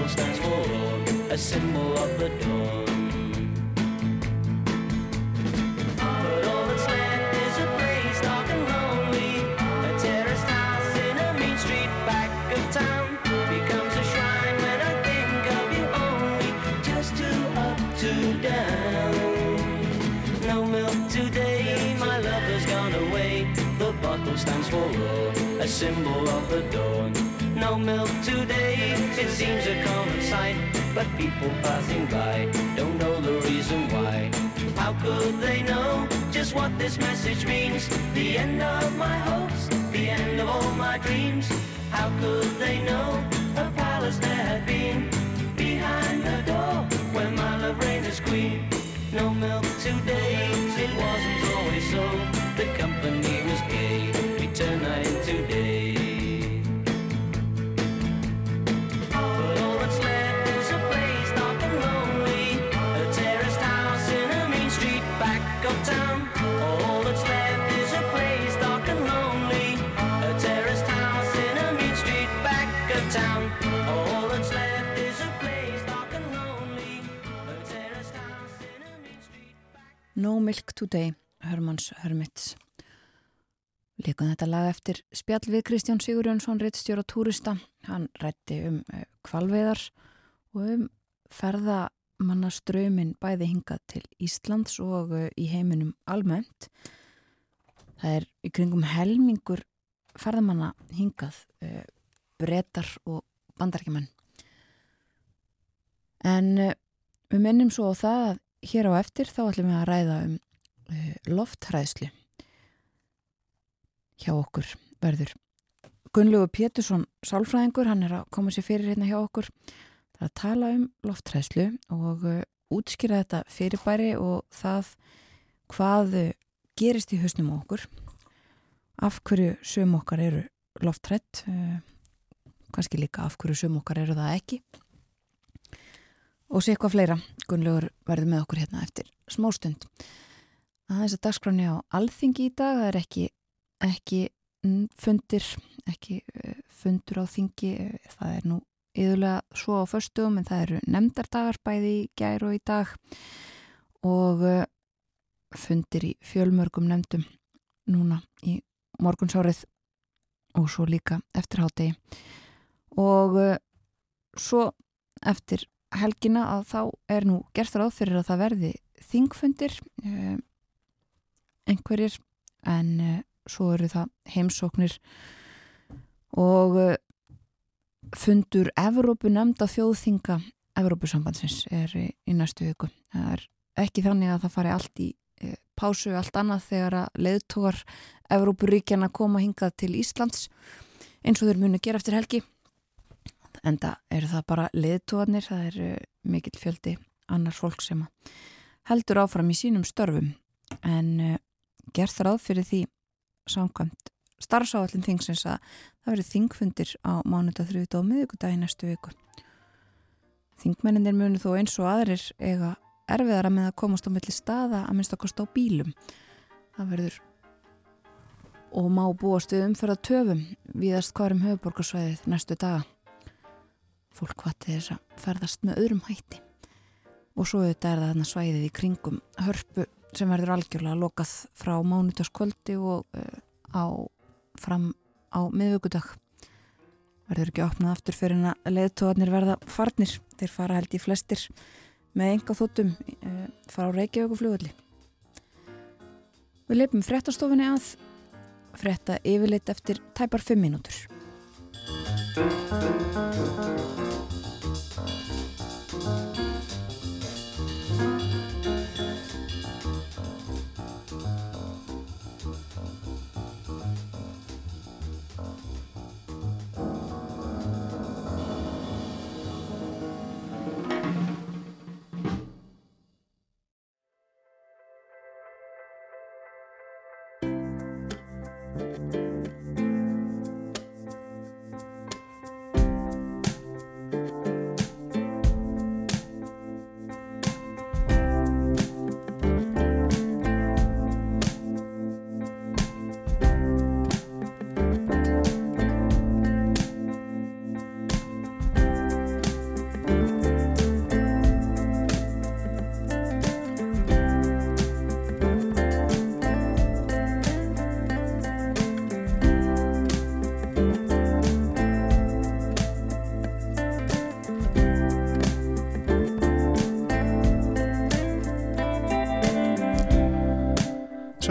Bottle stands for a symbol of the dawn. But all the time is a place dark and lonely A terrace house in a mean street back of town becomes a shrine when I think I'll only Just too up to down No milk today my love has gone away The bottle stands for a symbol of the dawn no milk today. It seems a common sight, but people passing by don't know the reason why. How could they know just what this message means? The end of my hopes, the end of all my dreams. How could they know a palace there had been behind the door where my love reigns as queen? No milk today, it wasn't always so. The company was gay. No Milk Today, Hermanns Hermits. Líkum þetta lag eftir spjall við Kristján Sigurjónsson, reittstjóra túrista. Hann rætti um eh, kvalveðar og um ferða ferðamannaströmin bæði hingað til Íslands og í heiminum almennt. Það er í kringum helmingur ferðamanna hingað, brettar og bandarækjumann. En við minnum svo á það að hér á eftir þá ætlum við að ræða um uh, loftræðslu hjá okkur verður Gunnlegu Pétursson sálfræðingur, hann er að koma sér fyrir hérna hjá okkur er að tala um loftræðslu og uh, útskýra þetta fyrirbæri og það hvað uh, gerist í hausnum okkur af hverju söm okkar eru loftrætt kannski líka af hverju söm okkar eru það ekki og sé eitthvað fleira. Gunnlaugur verður með okkur hérna eftir smástund. Það er þess að dagskráni á alþingi í dag, það er ekki, ekki fundir, ekki eh, fundur á þingi, það er nú yðurlega svo á förstugum en það eru nefndardagar bæði í gær og í dag og eh, fundir í fjölmörgum nefndum núna í morgunsárið og svo líka eftirháttegi og eh, svo eftir helgina að þá er nú gert ráð fyrir að það verði þingfundir eh, einhverjir en svo eru það heimsóknir. Og fundur Evrópu nefnda þjóðþinga Evrópusambandsins er í, næstu viku. Það er ekki þannig að það fari allt í e, pásu allt annað þegar að leðtógar Evrópuríkjana koma hingað til Íslands eins og þeir muni gera eftir helgi enda eru það bara liðtóðanir, það eru mikill fjöldi annars fólk sem heldur áfram í sínum störfum en uh, gerð það ráð fyrir því samkvæmt starfsáallin þingsins að það verið þingfundir á mánuða þrjúta og miðugudagi næstu viku. Þingmenninir munu þó eins og aðrir eiga erfiðara með að komast á milli staða að minnst okkar stá bílum. Það verður og má búast við umförða töfum viðast hvarum höfuborgarsvæðið næstu daga fólk hvati þess að ferðast með öðrum hætti og svo þetta er það þarna svæðið í kringum hörpu sem verður algjörlega lokað frá mánutaskvöldi og uh, á fram á miðvöggudag verður ekki opnað aftur fyrir að leðtóðanir verða farnir. Þeir fara held í flestir með enga þóttum uh, fara á Reykjavík og fljóðalli Við leipum fréttastofinni að frétta yfirleitt eftir tæpar 5 mínútur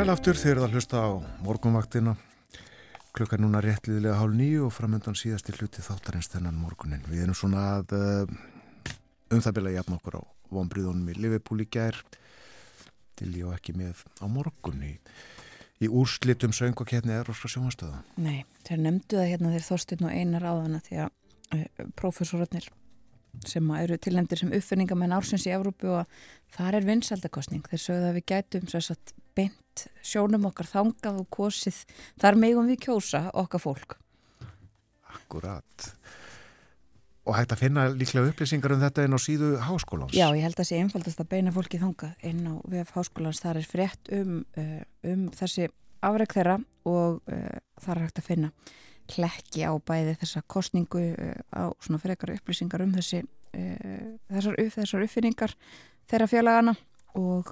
aftur þeir eru að hlusta á morgunvaktina klukka núna réttliðilega hálf nýju og framöndan síðast í hluti þáttarins þennan morgunin. Við erum svona að uh, um það bila jafn okkur á vonbríðunum í Liverpool í gær til ég og ekki með á morgun í, í úrslitum söngvaketni eða roska sjónastöða. Nei, þeir nefndu það hérna þeir þóstinn og einar áðana því að uh, prófessorarnir sem eru tilhendir sem uppfinningamenn ársins í Evrópu og þar er vinsaldakostning. Þeir sögðu að við gætum að beint sjónum okkar þangað og kosið þar megum við kjósa okkar fólk. Akkurat. Og hægt að finna líklega upplýsingar um þetta inn á síðu háskólans? Já, ég held að það sé einfaldast að beina fólki þangað inn á VF háskólans, þar er frétt um, uh, um þessi afreg þeirra og uh, þar er hægt að finna klekki á bæði þessa kostningu uh, á svona frekar upplýsingar um þessi þessar, upp, þessar uppfinningar þeirra félagana og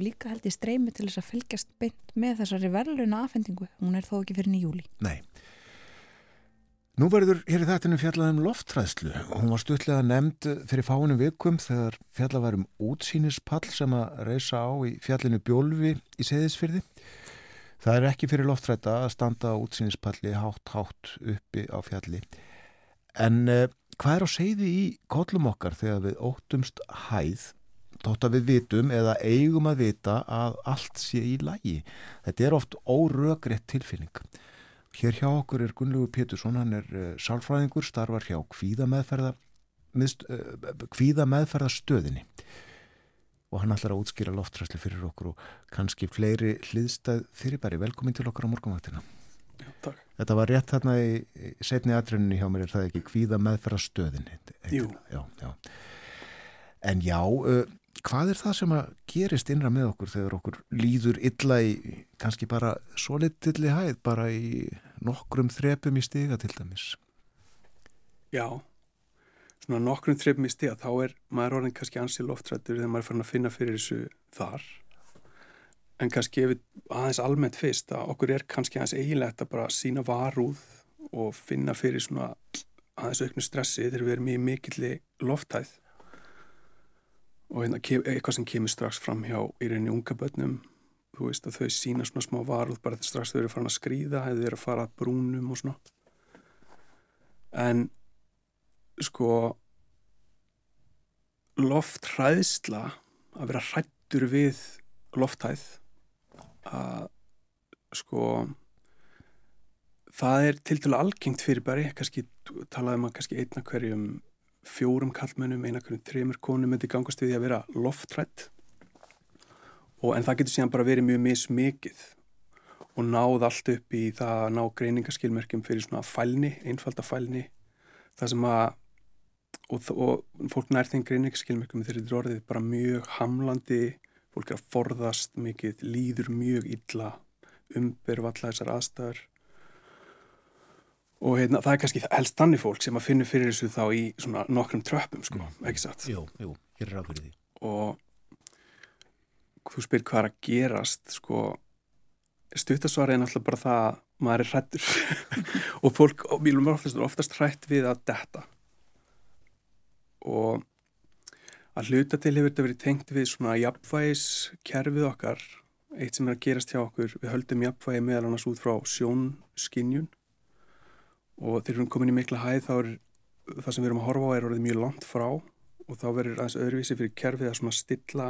líka held ég streymi til þess að fylgjast beint með þessari verðluna afhendingu. Hún er þó ekki fyrir nýjúli. Nei. Nú verður hér í þættinu fjallað um loftræðslu og hún var stutlega nefnd fyrir fáinu vikum þegar fjallað var um útsýnispall sem að reysa á í fjallinu Bjólfi í Seyðisfyrði. Það er ekki fyrir loftrætta að standa á útsýnispalli hátt hátt uppi á fjalli. En eh, hvað er á seyði í kollum okkar þegar við óttumst hæð, þótt að við vitum eða eigum að vita að allt sé í lægi? Þetta er oft órögreitt tilfinning. Hér hjá okkur er Gunnlegu Pétursson, hann er uh, sálfræðingur, starfar hjá kvíðameðferða, miðst, uh, kvíðameðferðastöðinni og hann ætlar að útskýra loftræsli fyrir okkur og kannski fleiri hliðstæð fyrirbæri. Velkomin til okkar á morgunvaktina. Já, takk. Þetta var rétt þarna í, setni atrenninu hjá mér, er það ekki kvíðameðferðastöðinni? Jú. Já, já. En já, uh, hvað er það sem að gerist innra með okkur þegar okkur líður illa í kannski bara svo litilli hæð, bara í nokkrum þrepum í stiga til dæmis? Já, svona nokkrum þreifum í stiga, þá er maður orðin kannski ansi loftrættur þegar maður er farin að finna fyrir þessu þar. En kannski ef við aðeins almennt fyrst að okkur er kannski aðeins eiginlegt að bara sína varúð og finna fyrir svona aðeins auknu stressi þegar við erum í mikilli lofthæð. Og hérna, ke- eitthvað sem kemur strax fram hjá í reyni unga börnum, þú veist að þau sína svona smá varúð bara þegar strax þau eru farin að skrýða eða þau eru að fara að brúnum og svona. En sko loftræðsla að vera hrættur við lofthæð að sko það er til dælu algengt fyrirbæri. Kannski talaðum að kannski einna hverjum fjórum kallmönnum, eina hverjum þremur konum myndi gangast við því að vera loftrætt og en það getur síðan bara verið mjög mismikið og náð allt upp í það að ná greiningaskilmerkjum fyrir svona fælni, einfalda fælni það sem að og, og fólk nær þeim greiningaskilmerkjum þegar þetta er orðið bara mjög hamlandi fólk er að forðast mikið líður mjög illa umberfa allar þessar aðstæður. Og hérna, það er kannski helst þannig fólk sem að finna fyrir þessu þá í svona nokkrum tröppum sko, ekki satt? Jú, jú, hér er ráð fyrir því. og þú spyr hvað er að gerast sko stuttasvarið er náttúrulega bara það að maður er hrættur og fólk, og mjög oftast, oftast hrætt við að detta og að hluta til hefur þetta verið tengt við svona jafnvægis kerfið okkar eitt sem er að gerast hjá okkur. Við höldum jafnvægi meðal annars út frá sjónskinjun og þegar við erum komin í mikla hæð þá er það sem við erum að horfa á er orðið mjög langt frá. Og þá verður aðeins öðruvísi fyrir kerfið að svona stilla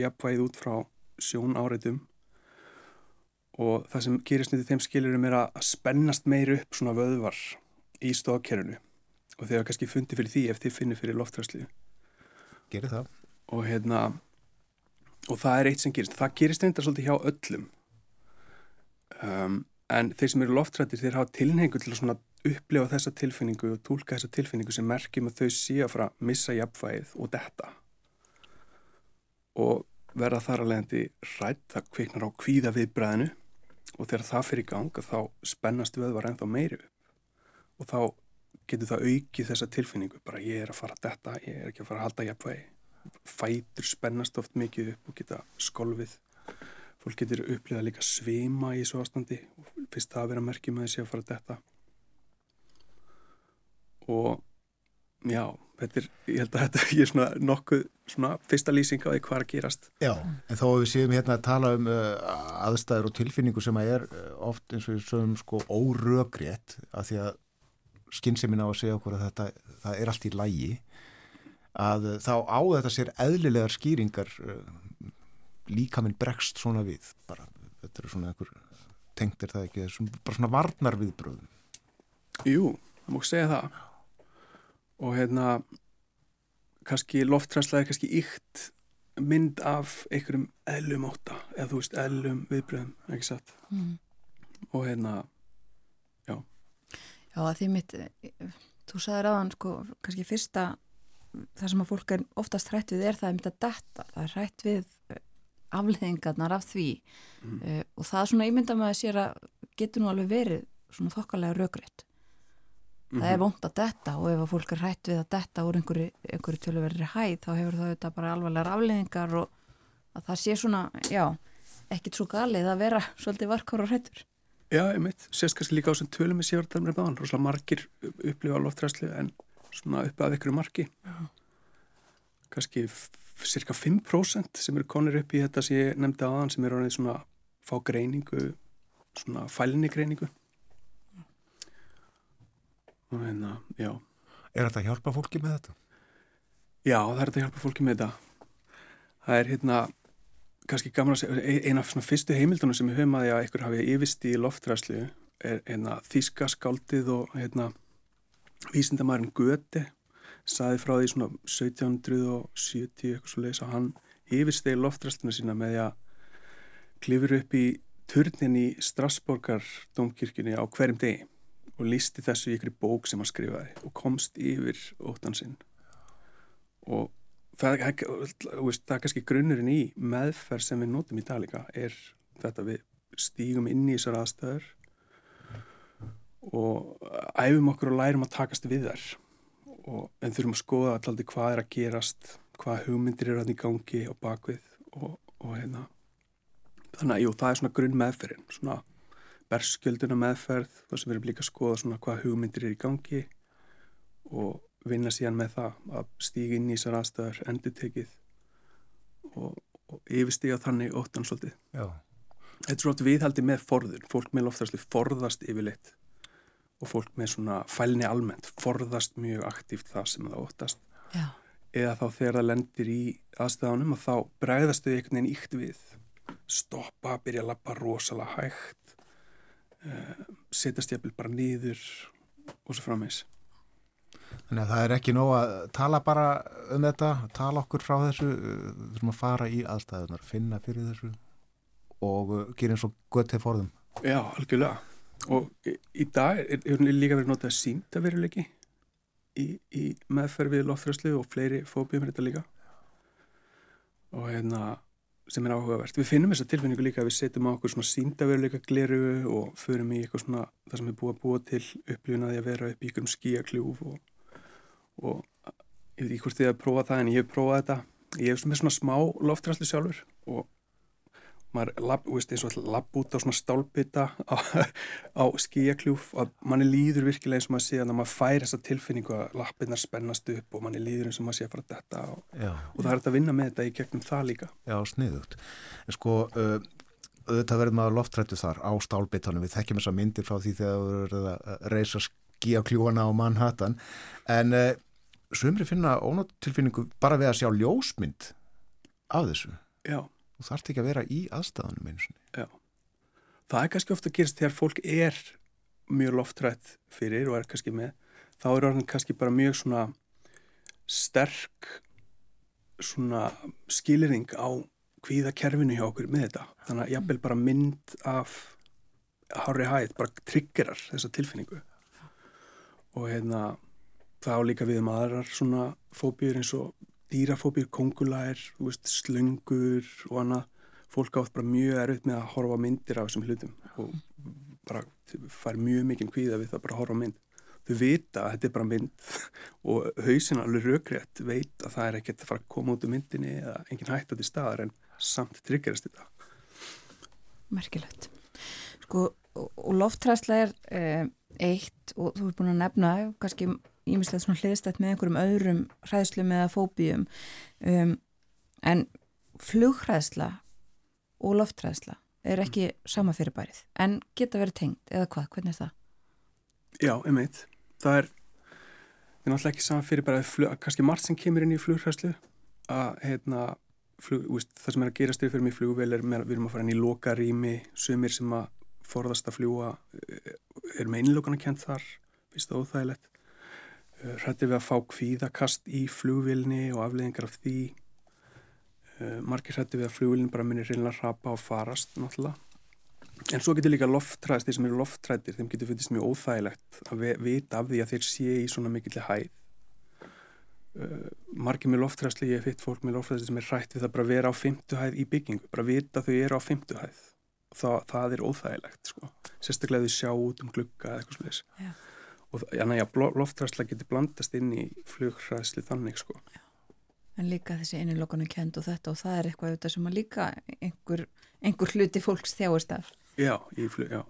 jafnvægið út frá sjón áreitum og það sem gerist nýttið þeim skilurum er að spennast meir upp svona vöðvar í stóðkerfinu og þegar kannski fundi fyrir því ef þið finnir fyrir loftræslu Gerir það. og hérna og það er eitt sem gerist, það gerist einnig svolítið hjá öllum. Um, en þeir sem eru loftrættir þeir hafa tilhengu til að upplefa þessa tilfinningu og tólka þessa tilfinningu sem merkjum að þau sé að fara að missa jafnvægið og detta. Og verða þar að leiðandi rætt, það kviknar á kvíða viðbræðinu og þegar það fyrir í gang þá spennast vöðvar ennþá meiri upp. Og þá getur það aukið þessa tilfinningu? Bara ég er að fara að detta, ég er ekki að fara að halda jafnvægi. Fætur spennast oft mikið upp og geta skolfið. Fólk getur upplifað líka svima í svo ástandi og fyrst það að vera merkjum að þessi að fara að detta. Og já, þetta er, ég held að þetta er svona nokkuð svona fyrsta lýsing á því hvað er að gerast. Já, en að við séum hérna að tala um uh, aðstæður og tilfinningu sem að er uh, oft eins og sögum sko órögrétt af því að skynnsemin á að segja okkur að þetta það er allt í lægi að þá á þetta sér eðlilegar skýringar uh, líka minn bregst svona við bara, þetta eru svona einhver tengt er það ekki, svona, bara svona varnar viðbröðum Jú, það múið segja það. Og hérna kannski loftrænsla er kannski ykt mynd af einhverjum eðlum átta eða þú veist eðlum viðbröðum, ekki satt? Mm. og hérna Já, að því mitt, þú sagðir aðan sko, kannski fyrsta það sem að fólk er oftast hrætt við er það er mitt að detta, það er hrætt við eh, afleðingarnar af því Mm. uh, og það er svona ímynda með að sér að getur nú alveg verið svona þokkalega rökrétt það Mhm. er vond að detta og ef að fólk er hrætt við að detta úr einhverju, einhverju tölverðri hæð þá hefur það þetta bara alvarlegar afleðingar og að það sé svona, já, ekkit svo galið að vera svolítið varkar og hrættur. Já, einmitt, sést kannski líka á sem tölum við sér þarna báðan, rosalega margir upplifa loftræslu en svona upp að ykkur marki. Kannski cirka 5% sem eru konir upp í þetta sem ég nefndi aðan sem eru orðið svona fá greiningu svona fælni greiningu. Og hérna, já. Er þetta að hjálpa fólki með þetta? Já, það er þetta að hjálpa fólki með þetta. Það er hérna kannski gaman að segja, ein- ein af svona fyrstu heimildunum sem við höfum að því að ykkur hafi yfirst í loftræslu er hérna þíska skáldið og hérna vísindamærin Göte saði frá því svona 1770 eitthvað svo leiðis að hann yfirstegi loftræsluna sína með því að klifur upp í turnin í Strasborgar domkirkjunni á hverjum degi og lísti þessu í ykkur bók sem hann skrifaði og komst yfir óttan sinn. Og það, það, er kannski grunnurinn í meðferð sem við notum í líka er þetta við stígum inn í þessar aðstæður og æfum okkur og lærum að takast við þær. Og, en þurfum að skoða alltaf hvað er að gerast hvað hugmyndir eru hann í gangi og bakvið og, og hérna. Þannig að jú, það er svona grunn meðferðin svona berskjölduna meðferð þar sem við erum líka að skoða svona hvað hugmyndir eru í gangi og vinna síðan með það að stíga inn í þessar aðstæður endur tekið og, og yfirstíga þannig óttan svolítið. Já. Þetta er svolítið viðhaldi með forðun, fólk með loftræslu forðast yfirleitt og fólk með svona fælni almennt forðast mjög aktíft það sem það óttast Já. eða þá þegar það lendir í aðstæðanum að þá bregðast þau einhvern veginn íkt við stoppa, byrja að lappa rosalega hægt uh, setjast jafnvel bara niður og svo frammeins Þannig að það er ekki nóg að tala bara um þetta, tala okkur frá þessu, þurfum að fara í aðstæðunar, finna fyrir þessu og uh, gera eins og gott til forðum. Já, algjörlega. Og í, dag er, er líka verið notað sínda veruleiki í, í meðferð við loftræslu og fleiri fóbíum er þetta líka. Og hérna, sem er áhugavert. Við finnum þessa tilfinningu líka að við setjum á okkur svona sínda veruleika gleru og förum í eitthvað svona, það sem er búið að búa til upplifunaði að vera upp í ykkur skíakljúf og, og ég veit ekki hvort þið að prófa það en ég hef prófað þetta. Ég hef svona, smá loftræslu sjálfur og maður lapp, veist, eins og lapp út á svona stálpita á, á skíakljúf og manni líður virkilega eins og maður sé að maður fær þessa tilfinningu að lappirnar spennast upp og manni líður eins og maður sé að fara þetta og, og það er þetta að vinna með þetta í gegnum það líka Já, sniðugt. En sko, uh, auðvitað verður maður loftrættu þar á stálbitanum. Við þekkjum þessa myndir frá því þegar við verðum að reysa skíakljúana á Manhattan. En uh, sumri finna ónáttilfinningu bara við að sjá ljósmynd af þessu. Já, Þú þarft ekki að vera í aðstæðanum einu sinni. já. Það er kannski ofta að gerast þegar fólk er mjög loftrætt fyrir og er kannski með þá er orðin kannski bara mjög svona sterk svona skilirðing á hvíða kerfinu hjá okkur með þetta. Þannig að jafnvel bara mynd af hári hæð bara triggerar þessa tilfinningu. Og hérna það á líka við um aðrar svona fóbíur eins og dýrafóbíur, kongulær veist, slöngur og annað. Fólk átt bara mjög erfitt með að horfa myndir af þessum hlutum og bara fær mjög mikinn kvíða við það bara að horfa mynd. Þau vita að þetta er bara mynd og hausin alveg raukrétt veit að það er ekkert að fara að koma út um myndinni eða engin hætt á því staðar en samt triggerast þetta. Merkilegt. Sko, og lofttræsla er eh, eitt og þú ert búin að nefna kannski ímislega svona hliðstætt með einhverjum öðrum hræðslum eða fóbíum um, en flughræðsla og lofttræsla er ekki sama fyrirbærið en geta verið tengt eða hvað, hvernig er það? Já, einmitt. Það er, það er náttúrulega ekki saman fyrir bara að flug, kannski margt sem kemur inn í flughræslu að hérna, flug, úst, það sem er að gerast yfir fyrir mig flugvél er með, við erum að fara inn í lokarými, sumir sem að forðast að fljúa er með innlokana kent þar, finnst það óþægilegt. Hrættir við að fá kvíðakast í flugvélni og afleðingar af því. Uh, margir hrættir við að flugvélni bara munir reynilega rapa og farast náttúrulega. En svo getur líka lofttræðst, þeir sem eru lofttrættir, þeim getur fundist mjög óþægilegt að vita af því að þeir sé í svona mikilli hæð. Uh, margir með lofttræðsli, ég hef hitt fólk með lofttræðsli sem er hrætt við það bara að vera á fymtu hæð í byggingu, bara vita að þau eru á fymtu hæð. Það, það er óþægilegt, sko. Sérstaklega að þau sjá út um glugga eða eitthvað slúðis. Já. Og þannig að lofttræðsla getur blandast inn í flughræðsli þannig, sko. en líka þessi innilokanu kend og þetta og það er eitthvað auðvitað sem að líka einhver, einhver hluti fólks þjáist af Já, í flug, já.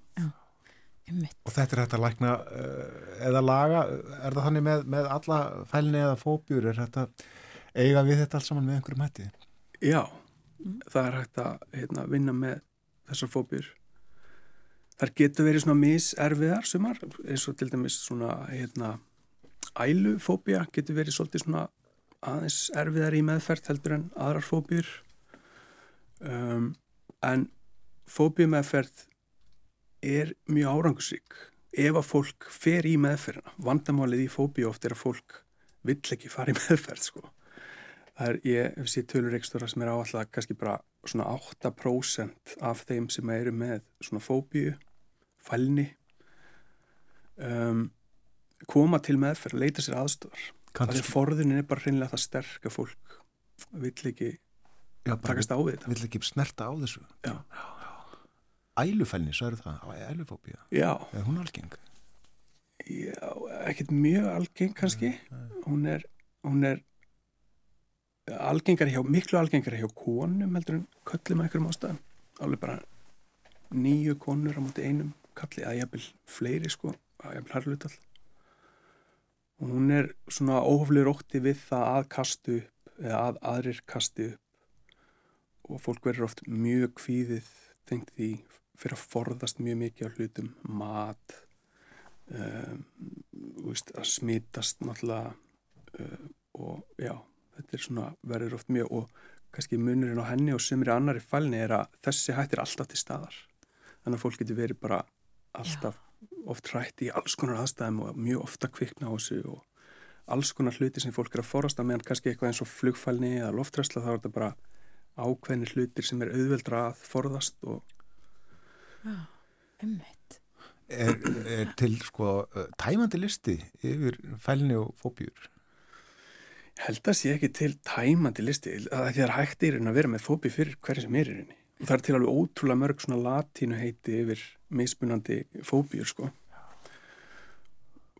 Einmitt. Og þetta er hægt að lækna uh, eða laga, er það þannig með, með alla fælni eða fóbjur, er þetta eiga við þetta alls saman með einhverjum hætti? Já, það er hægt að hérna, vinna með þessar fóbjur. Þar getur verið svona miserfiðar sumar, eins og til dæmis svona hérna, ælufóbja getur verið svolítið svona aðeins erfiðar í meðferð heldur en aðrar fóbjur. Um, en fóbjumeðferð er mjög árangusrík ef að fólk fer í meðferðina vandamálið í fóbíu oft er að fólk vill ekki fara í meðferð sko. Það er, ég hef séð tölur reikstóra sem er áallega kannski bara svona 8% af þeim sem eru með svona fóbíu fælni um, koma til meðferð leita sér aðstofar það er forðunin er bara hreinlega það sterk að fólk vill ekki Já, takast á við þetta Vill ekki snerta á þessu. Já. Ælufælni, svo eru það, ælufóbía. Já, Er hún algeng? Já, ekkert mjög algeng kannski. Hún er, hún er algengar hjá, miklu algengar hjá konum heldur en köllum að einhverjum ástæðum. Alveg bara nýju konur á móti einum kalli, að jafnvel fleiri sko, að jafnvel harlutall. Og hún er svona óhoflega rótti við það að kastu upp eða að aðrir kastu upp og fólk verður oft mjög kvíðið tengt því fyrir að forðast mjög mikið á hlutum, mat, um, veist, að smitast náttúrulega uh, og já, þetta er svona verður oft mjög og kannski munurinn á henni og semri annari fælni er að þessi hættir alltaf til staðar þannig að fólk getur verið bara alltaf oft hrætt í alls konar aðstæðum og mjög ofta kvikna á þessu og alls konar hluti sem fólk er að forast að meðan kannski eitthvað eins og flugfælni eða loftræsla þá er þetta bara ákveðnir hlutir sem er auðveldra að forðast og Einmitt. Er, er til sko tæmandi listi yfir fælni og fóbjur? Held að sé ekki til tæmandi listi að því það er hægt í raun að vera með fóbi fyrir hverja sem er í rauninni. Og það er til alveg ótrúlega mörg svona latínu heiti yfir mismunandi fóbíur sko.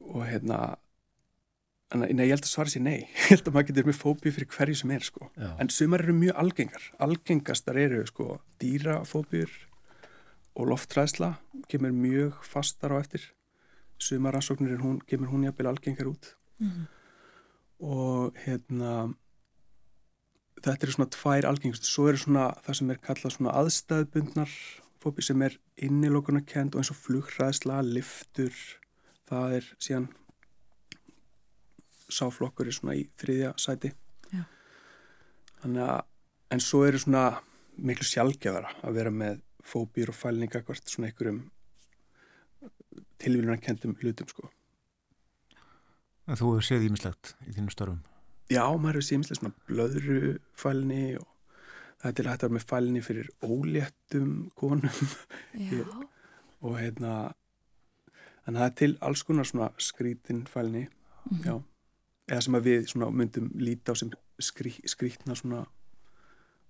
Og hérna, en, nei, ég held að svara sér nei. Ég held að maður getur með fóbi fyrir hverju sem er sko. Já. En sumar eru mjög algengar. Algengastar eru sko dýrafóbíur og lofttræðsla kemur mjög fastar á eftir. Sumar rannsóknir er hún, kemur hún jafnvel algengar út og hérna þetta eru svona tvær algengust. Svo eru svona það sem er kallað svona aðstæðbundnar fóbi sem er innilokunarkend og eins og flugræðsla, liftur það er síðan sáflokkur er svona í þriðja sæti. Já. þannig að en svo eru svona miklu sjálfgefara að vera með fóbýr og fælninga hvert svona einhverjum tilvílunarkendum hlutum sko En þú hefur séð ímislegt í þínu störfum. Já, maður hefur símislega svona blöðrufælni og það er til að að vera með fælni fyrir óléttum konum. Já, og hérna en það er til alls konar svona skrítin fælni já, eða sem að við svona myndum líta á sem skrí, skrítna svona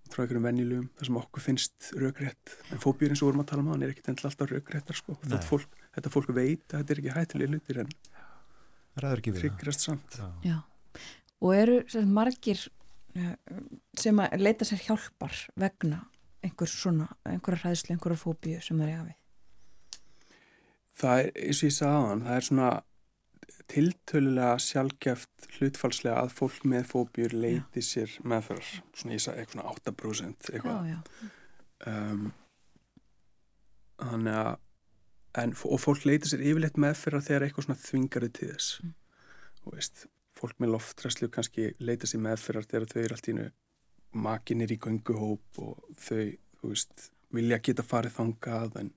frá einhverjum venjulegum, það sem okkur finnst rökrétt, en fóbjur eins og vorum að tala um það hann er ekkit endilega alltaf rökréttar sko. Þetta fólk, þetta fólk veit að þetta er ekki hættilega hlutir en Ræður ekki við það. tryggrast samt já. Og eru sem margir eh, sem að leita sér hjálpar vegna einhver svona, einhverja hræðslu, einhverja fóbíu sem það er við. Það er, eins og ég sagði á hann, það er svona tiltölulega sjálfgeft hlutfalslega að fólk með fóbjur leiti sér meðferðar, svona ég sagði eitthvað svona 8% eitthvað. Já, já. Um, þannig að en, og fólk leiti sér yfirleitt meðferðar þegar eitthvað svona þvingarði til þess. Mm. Og veist, fólk með loftræslu kannski leita sér meðferðar þegar þau eru allt í makinir í gönguhóp og þau, þú veist, vilja geta farið þangað en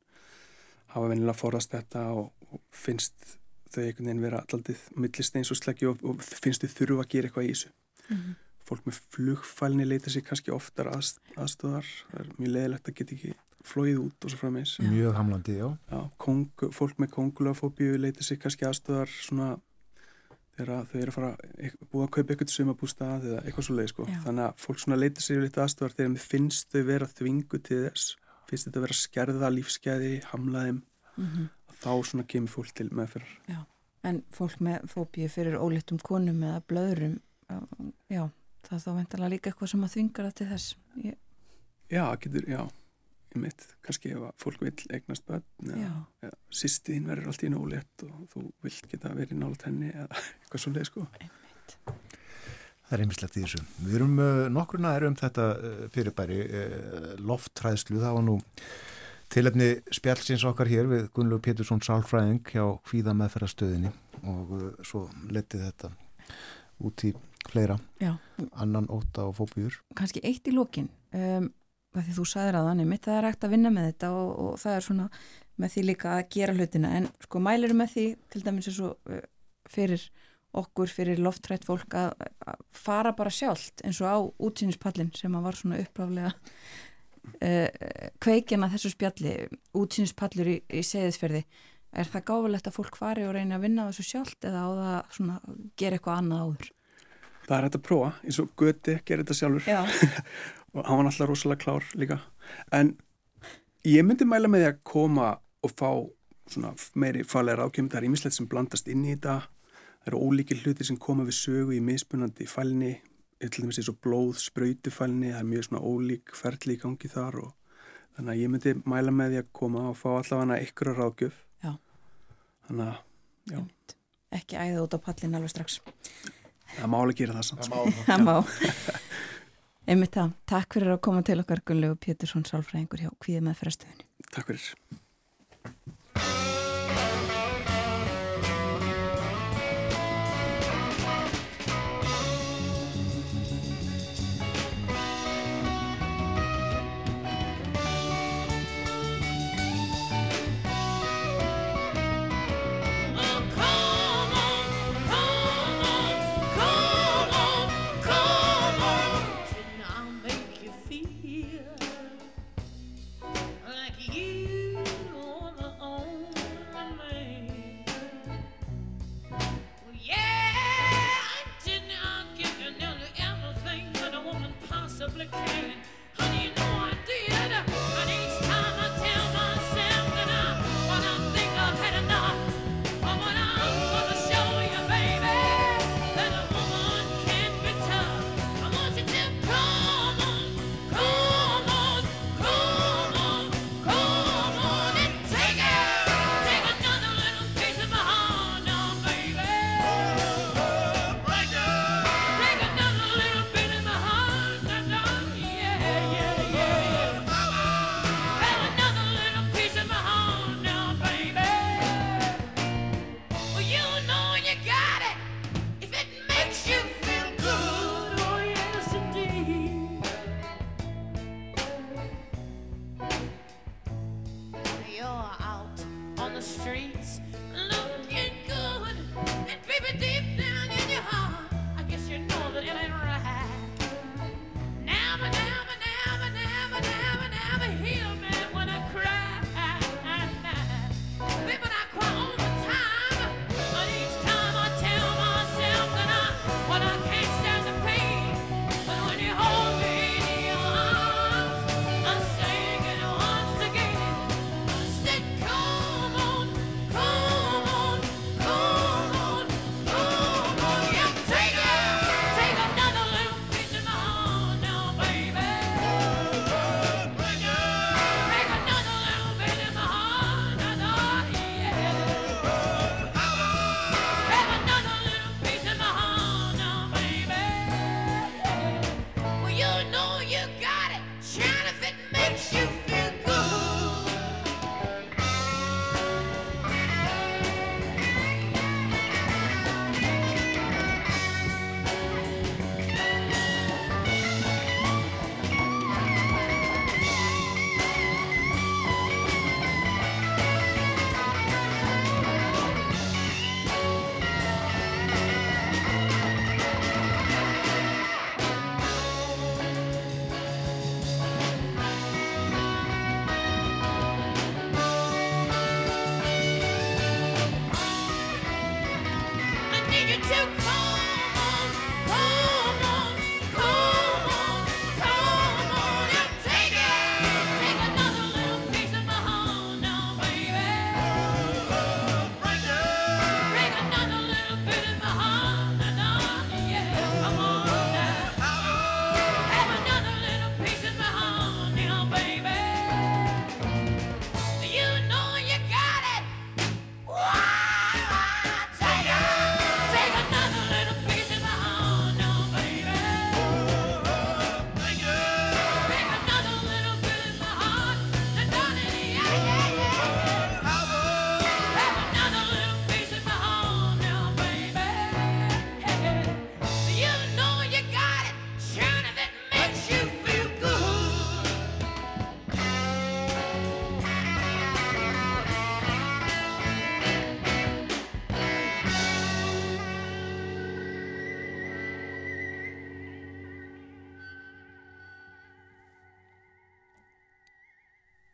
hafa venilega forðast þetta og, og finnst þau einhvern veginn vera allaldið millisteins og sleggju og, og finnst þau þurfa að gera eitthvað í þessu. Mhm. Fólk með flugfælni leita sér kannski oftar að, aðstöðar, það er mjög leðilegt að geta ekki flóið út og svo frammeins. Mjög hamlandi, já. Já, kong, fólk með kongulafóbíu leita sér kannski aðstöðar svona þegar þau eru að fara eit- búið að kaupa eitthvað sumabústað eða eitthvað svo leið sko. Já. Þannig að fólk svona leita sér lítið aðstöðar þegar mér finnst þau vera þvingu til þess, finnst þetta vera að skerða lífsgæði, hamla þeim, Mhm. þá svona kemur fólk til meðferðar. En fólk með fóbíu fyrir ólítum konum eða blöðrum, uh, já, það er þá veintalega líka eitthvað sem að þvingar það til þess ég, Já, getur, já, ég mitt, kannski ef fólk vil eignast börn eða, eða sýstiðin verður allt í nólétt og þú vilt geta verið nált henni eða eitthvað svo leið sko. Það er einmislegt í þessu. Við erum uh, nokkur næri um þetta uh, fyrirbæri uh, lofttræðslu. Það var nú tilefni spjallsins okkar hér við Gunnlaug Pétursson Sálfræðing hjá Hvíða meðferðastöðinni og svo letið þetta út í fleira, Já. annan óta og fóbjur. kannski eitt í lokin um, að því þú sagðir að þannig mitt það er hægt að vinna með þetta og, og það er svona með því líka að gera hlutina. En sko mælir með því til dæmis eins og uh, fyrir okkur, fyrir loftrætt fólk að, að fara bara sjálft eins og á útsýnispallin sem að var svona uppráflega uh, kveikin að þessu spjalli útsýnispallur í, í seðisferði er það gáfulegt að fólk fari og reyna að vinna þessu sjálft eða á það svona gera eitthvað annað áður Það er hægt að prófa, eins og Göti gerir þetta sjálfur. Já, og hann var alltaf rosalega klár líka. En ég myndi mæla með því að koma og fá svona meiri faglega rákjöfum, það er ímislegt sem blandast inn í þetta. Það eru ólíkir hlutir sem koma við sögu í mismunandi fælni. Til dæmis eins og blóð, sprautufælni það er mjög svona ólík ferli í gangi þar og þannig að ég myndi mæla með því að koma og fá allavega að rákjöf Já. þannig að já, ekki æða út á pallin alveg strax það má alveg gera það samt sko. það má. Einmitt það, takk fyrir að koma til okkar Gunnlegu Pétursson Sálfræðingur hjá Kvíða með fyrirstöðunni Takk fyrir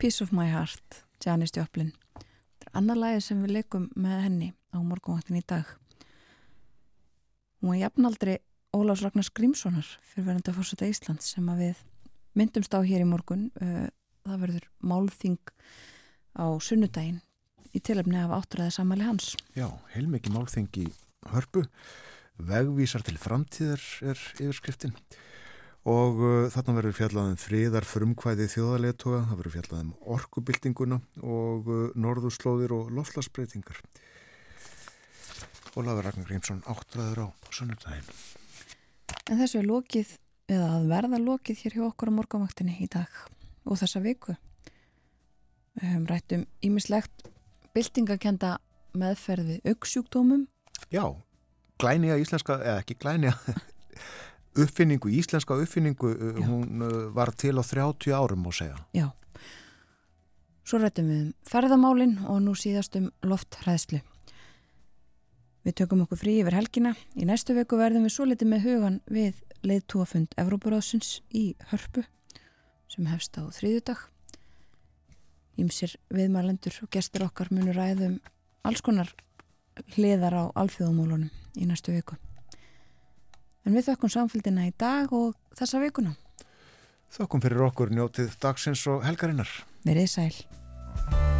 Piece of My Heart, Janis Joplin. Þetta er annar lagi sem við leikum með henni á morgunvaktin í dag. Hún var jafnaldri Ólafs Ragnars Grímssonar fyrir verðandi fórseta Íslands sem við myndumst á hér í morgun. Uh, það verður málþing á sunnudaginn í tilöfni af áttræði samæli hans. Já, heilmikið málþing í hörpu. Vegvísar til framtíðar er yfirskriftin og uh, þarna verður fjallaðum friðar frumkvæði þjóðarleitoga, það verður fjallaðum orkubildinguna og uh, norðurslóðir og loflasbreytingar. Ólafur Ragnar Grímsson áttræður á sunnudaginn. En þessu er lokið, eða að verða lokið hér hjá okkur á morgunvaktinni í dag og þessa viku. Við höfum rætt um ímislegt byltingakenda meðferði auksjúkdómum. Já, glæniga íslenska, eða ekki glæniga, uppfinningu, íslenska uppfinningu, uh, Já. hún uh, var til á 30 árum má segja. Já. Svo rættum við um ferðamálin og nú síðast um lofthræðslu. Við tökum okkur frí yfir helgina. Í næstu veku verðum við svo litið með hugan við leiðtúafund Evrópuráðsins í Hörpu sem hefst á þriðjudag. Ímsir viðmælendur og gestur okkar munur ræðum alls konar hliðar á alþjóðumólunum í næstu viku. En við þökkum samfélgina í dag og þessa vikuna. Þökkum fyrir okkur njótið dagsins og helgarinnar. Verið sæl.